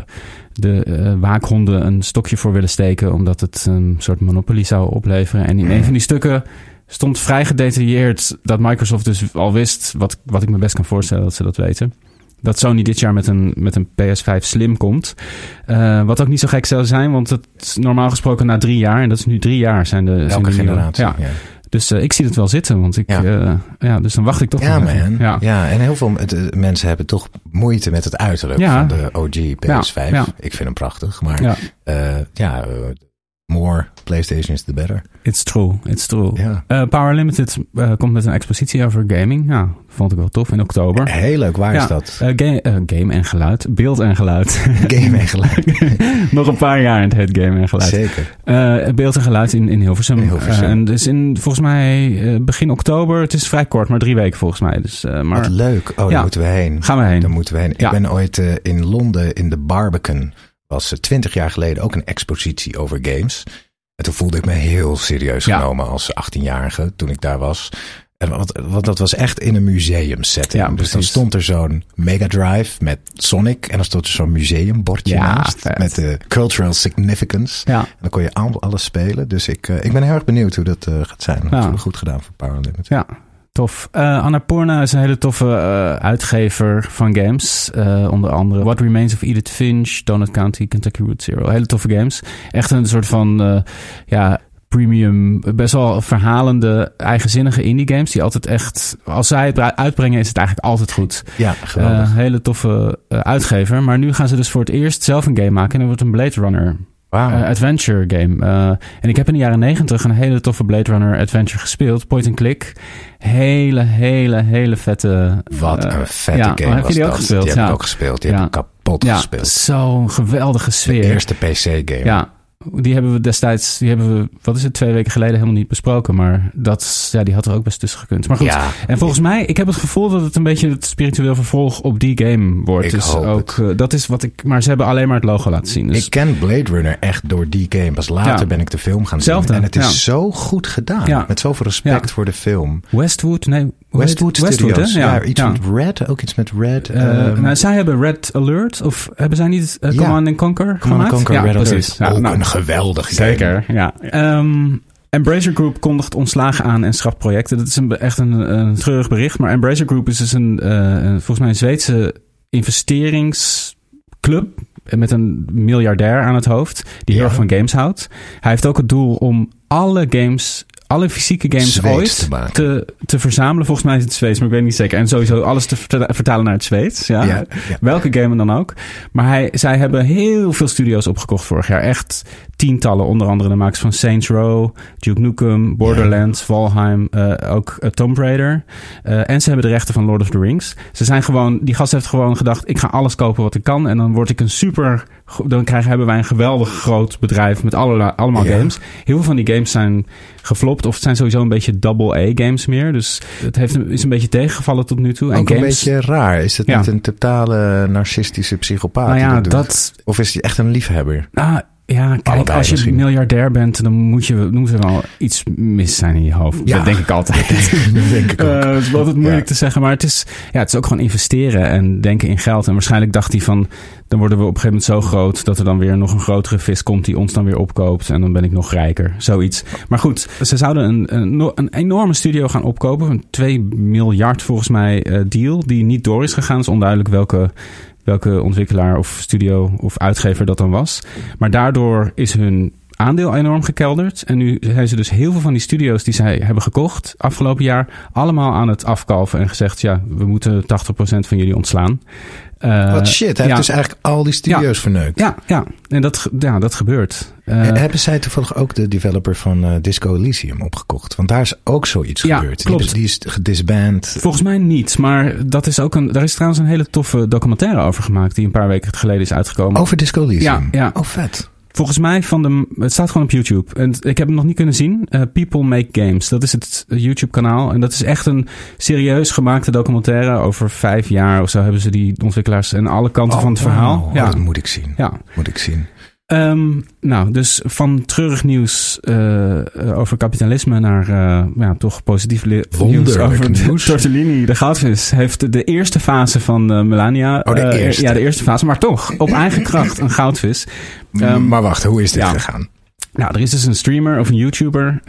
de waakhonden een stokje voor willen steken omdat het een soort monopolie zou opleveren. En in een van die stukken stond vrij gedetailleerd dat Microsoft dus al wist, wat, wat ik me best kan voorstellen dat ze dat weten. Dat Sony dit jaar met een, met een PS5 Slim komt. Eh, wat ook niet zo gek zou zijn, want het is normaal gesproken na drie jaar. En dat is nu drie jaar zijn de zijn elke de nieuwe- generatie. Ja. Ja, Dus eh, ik zie het wel zitten, want ik, Ja. ja. ja, dus dan wacht ik toch ja nog man. Ja. Ja. en heel veel het, eh, mensen hebben toch moeite met het uiterlijk van de OG PS5. ja. Ik vind hem prachtig, maar Ja. eh, ja, eh, more PlayStation is the better. It's true, it's true. Ja. Eh, Power Limited eh, komt met een expositie over gaming. Ja, vond ik wel tof in oktober. Heel leuk, waar Ja. is dat? Eh, ga- game en geluid. Beeld en geluid. Game en geluid. Nog een paar jaar in het heet game en geluid. Zeker. Beeld en geluid in, in Hilversum. In Hilversum. En dus in, volgens mij begin oktober. Het is vrij kort, maar drie weken volgens mij. Dus, maar Wat leuk. Oh, daar Ja. moeten we heen. gaan we heen. Daar moeten we heen. Ik ben ooit in Londen in de Barbican. Was eh, twintig jaar geleden ook een expositie over games. En toen voelde ik me heel serieus Ja. genomen als 18-jarige toen ik daar was. En wat, want dat was echt in een museumsetting. Ja, dus dan stond er zo'n Mega Drive met Sonic. En dan stond er zo'n museumbordje Ja, naast. vet. Met de cultural significance. Ja, En dan kon je al- alles spelen. Dus ik, eh, ik ben heel erg benieuwd hoe dat eh, gaat zijn. Dat Ja. goed gedaan voor Power Limit. ja. Tof. Eh Annapurna is een hele toffe eh, uitgever van games. Eh, onder andere What Remains of Edith Finch, Donut County, Kentucky Route Zero. Hele toffe games. Echt een soort van, ja, premium, best wel verhalende, eigenzinnige indie games. Die altijd echt, als zij het uitbrengen, is het eigenlijk altijd goed. Ja, geweldig. Uh, hele toffe uh, uitgever. Maar nu gaan ze dus voor het eerst zelf een game maken. En dat wordt een Blade Runner Wow. uh, adventure game. Uh, en ik heb in de jaren negentig een hele toffe Blade Runner adventure gespeeld. Point and click. Hele, hele, hele vette... Wat een vette ja, game heb was je die ook dat. gespeeld? Die heb ja. ik ook gespeeld. Die Ja. heb ik kapot ja, gespeeld. zo'n geweldige sfeer. De eerste PC-game. Ja, die hebben we destijds, die hebben we, wat is het, twee weken geleden helemaal niet besproken. Maar dat, ja, die had er ook best tussen gekund. Maar goed, Ja. en volgens mij, ik heb het gevoel dat het een beetje het spiritueel vervolg op die game wordt. Ik dus hoop ook, eh, dat is wat ik, maar ze hebben alleen maar het logo laten zien. Dus Ik ken Blade Runner echt door die game. Pas later Ja. ben ik de film gaan Hetzelfde, zien. En het is ja. zo goed gedaan. Met zoveel respect voor de film. Westwood, nee, Westwood het? Studios. hè? ja, iets ja. met Red. Ook iets met Red. Eh, ehm, nou, zij hebben Red Alert, of hebben zij niet uh, Ja. Command Conquer Command gemaakt? Conquer ja, Red precies. Alert. Ja, ook nou, een geweldig game. Zeker, ja. Ehm, Embracer Group kondigt ontslagen aan en schrapt projecten. Dat is een, echt een, een treurig bericht. Maar Embracer Group is dus een, eh, een- volgens mij een Zweedse investeringsclub met een miljardair aan het hoofd die heel Ja. erg van games houdt. Hij heeft ook het doel om alle games, alle fysieke games Zweeds ooit te te, te verzamelen. Volgens mij is het Zweeds, maar ik weet niet zeker. En sowieso alles te verta- vertalen naar het Zweeds. Ja. Ja, ja. Welke game dan ook. Maar hij, zij hebben heel veel studio's opgekocht vorig jaar. Echt tientallen. Onder andere de makers van Saints Row, Duke Nukem, Borderlands, Valheim, eh, ook eh, Tomb Raider. Eh, en ze hebben de rechten van Lord of the Rings. Ze zijn gewoon, die gast heeft gewoon gedacht, ik ga alles kopen wat ik kan. En dan word ik een super, dan krijgen, hebben wij een geweldig groot bedrijf met allerlei, allemaal games. Heel veel van die games zijn geflopt of het zijn sowieso een beetje double-A games meer. Dus het heeft, een- is een beetje tegengevallen tot nu toe. Ook en een games, beetje raar. Is het Ja. niet een totale narcistische psychopaat? nou ja, dat, Of is hij echt een liefhebber? Ah, ja, kijk, Allebei als je misschien. miljardair bent, dan moet je, moet er wel iets mis zijn in je hoofd. Ja. Dat denk ik altijd. dat denk ik ook. Eh, het is altijd moeilijk Ja. te zeggen, maar het is, ja, het is ook gewoon investeren en denken in geld. En waarschijnlijk dacht hij van, dan worden we op een gegeven moment zo groot dat er dan weer nog een grotere vis komt die ons dan weer opkoopt. En dan ben ik nog rijker. Zoiets. Maar goed, ze zouden een, een, een enorme studio gaan opkopen. Een 2 miljard volgens mij eh, deal die niet door is gegaan. Het is onduidelijk welke welke ontwikkelaar of studio of uitgever dat dan was. Maar daardoor is hun aandeel enorm gekelderd. En nu zijn ze dus heel veel van die studio's die zij hebben gekocht afgelopen jaar... allemaal aan het afkalven en gezegd... ja, we moeten 80% van jullie ontslaan. Eh, Wat shit, hij ja. heeft dus eigenlijk al die studio's verneukt. Ja, ja. en dat, ja, dat gebeurt. Eh, En hebben zij toevallig ook de developer van eh, Disco Elysium opgekocht? Want daar is ook zoiets Ja, gebeurd. klopt. Die, die is gedisband. Volgens mij niet, maar dat is ook een, daar is trouwens een hele toffe documentaire over gemaakt... die een paar weken geleden is uitgekomen. Over Disco Elysium? Ja, ja. Oh, vet. Volgens mij van de. Het staat gewoon op YouTube. En ik heb hem nog niet kunnen zien. Eh, People Make Games. Dat is het YouTube-kanaal. En dat is echt een serieus gemaakte documentaire. Over vijf jaar of zo hebben ze die ontwikkelaars en alle kanten Oh, van het verhaal. Oh, Ja. Dat moet ik zien. ja. Moet ik zien. Ehm, nou, dus van treurig nieuws eh, eh, over kapitalisme naar eh, ja, toch positief nieuws over de nieuws. Tortellini. De goudvis heeft de eerste fase van Melania. Oh, de eerste. ja, de eerste fase. Maar toch, op eigen kracht een goudvis. Ehm, maar wacht, hoe is dit ja. gegaan? Nou, er is dus een streamer of een YouTuber.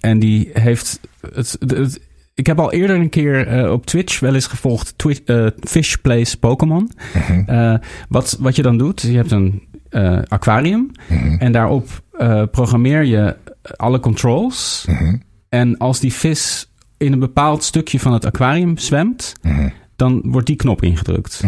en die heeft. Het, het, het- ik heb al eerder een keer op Twitch wel eens gevolgd. Twi eh, Fish Plays Pokémon. Mhm, wat, wat je dan doet, je hebt een eh, aquarium. mhm, En daarop eh, programmeer je alle controls. mhm, En als die vis in een bepaald stukje van het aquarium zwemt, mhm, dan wordt die knop ingedrukt.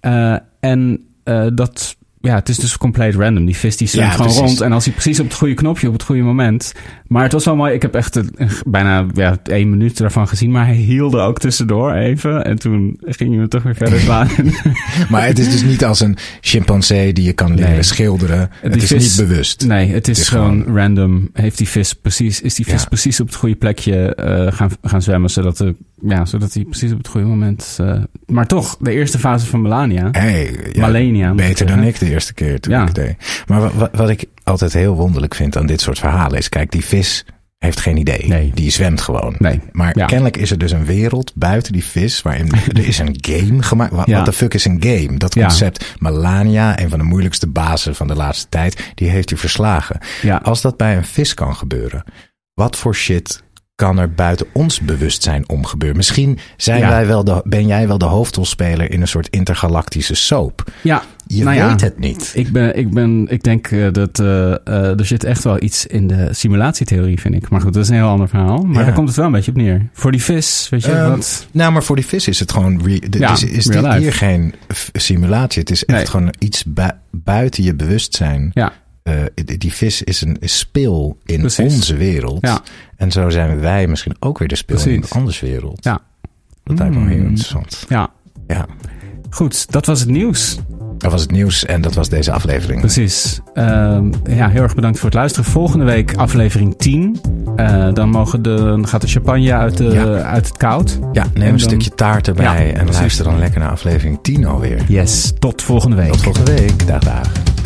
Eh, en dat, ja, het is dus compleet random. Die vis die zwemt Ja, gewoon precies. rond. En als hij precies op het goede knopje, op het goede moment. Maar het was wel mooi. Ik heb echt een- een- bijna ja, één minuut daarvan gezien. Maar hij hielde ook tussendoor even. En toen ging hij me toch weer verder slaan. Maar het is dus niet als een chimpansee die je kan leren Nee. schilderen. Het Die is vis- niet bewust. nee, het is, is gewoon, gewoon- random. Heeft die vis precies, is die vis Ja. precies op het goede plekje eh, gaan, gaan zwemmen. Zodat, de, ja, zodat hij precies op het goede moment... eh, maar toch, de eerste fase van Melania. Hey, ja, Malenia, Beter dan ik de eerste keer toen ik deed. Maar wa- wa- wat, ik altijd heel wonderlijk vind aan dit soort verhalen is... Kijk, die vis heeft geen idee. Nee. Die zwemt gewoon. Nee. Maar Ja. kennelijk is er dus een wereld buiten die vis... waarin er is een game gemaakt. Wat Ja. de fuck is een game? Dat Ja. concept. Melania, een van de moeilijkste bazen van de laatste tijd... die heeft u verslagen. Ja. Als dat bij een vis kan gebeuren... wat voor shit kan er buiten ons bewustzijn om gebeuren? Misschien zijn Ja. wij wel de, ben jij wel de hoofdrolspeler in een soort intergalactische soap. Ja, Je Nou ja, weet het niet. ik, ben, ik, ben, ik denk eh, dat eh, eh, er zit echt wel iets in de simulatietheorie, vind ik. Maar goed, dat is een heel ander verhaal. Maar Ja. daar komt het wel een beetje op neer. Voor die vis, weet je Ehm, wat? Nou, maar voor die vis is het gewoon. De- Ja, is, dit hier geen simulatie? Het is echt Nee. gewoon iets bui- buiten je bewustzijn. Ja, Eh, die, vis is een speel in Precies. onze wereld. Ja. En zo zijn wij misschien ook weer de speel in een anders wereld. ja, Dat lijkt me wel heel interessant. ja. Ja, Goed, dat was het nieuws. dat was het nieuws en dat was deze aflevering. Precies. Ehm, ja, heel erg bedankt voor het luisteren. Volgende week aflevering 10. Eh, dan, mogen de, dan gaat de champagne uit, de, Ja. uit het koud. Ja, neem En een dan- stukje taart erbij Ja, en precies. luister dan lekker naar aflevering 10 alweer. Yes, tot volgende week. Tot volgende week. Dag, dag.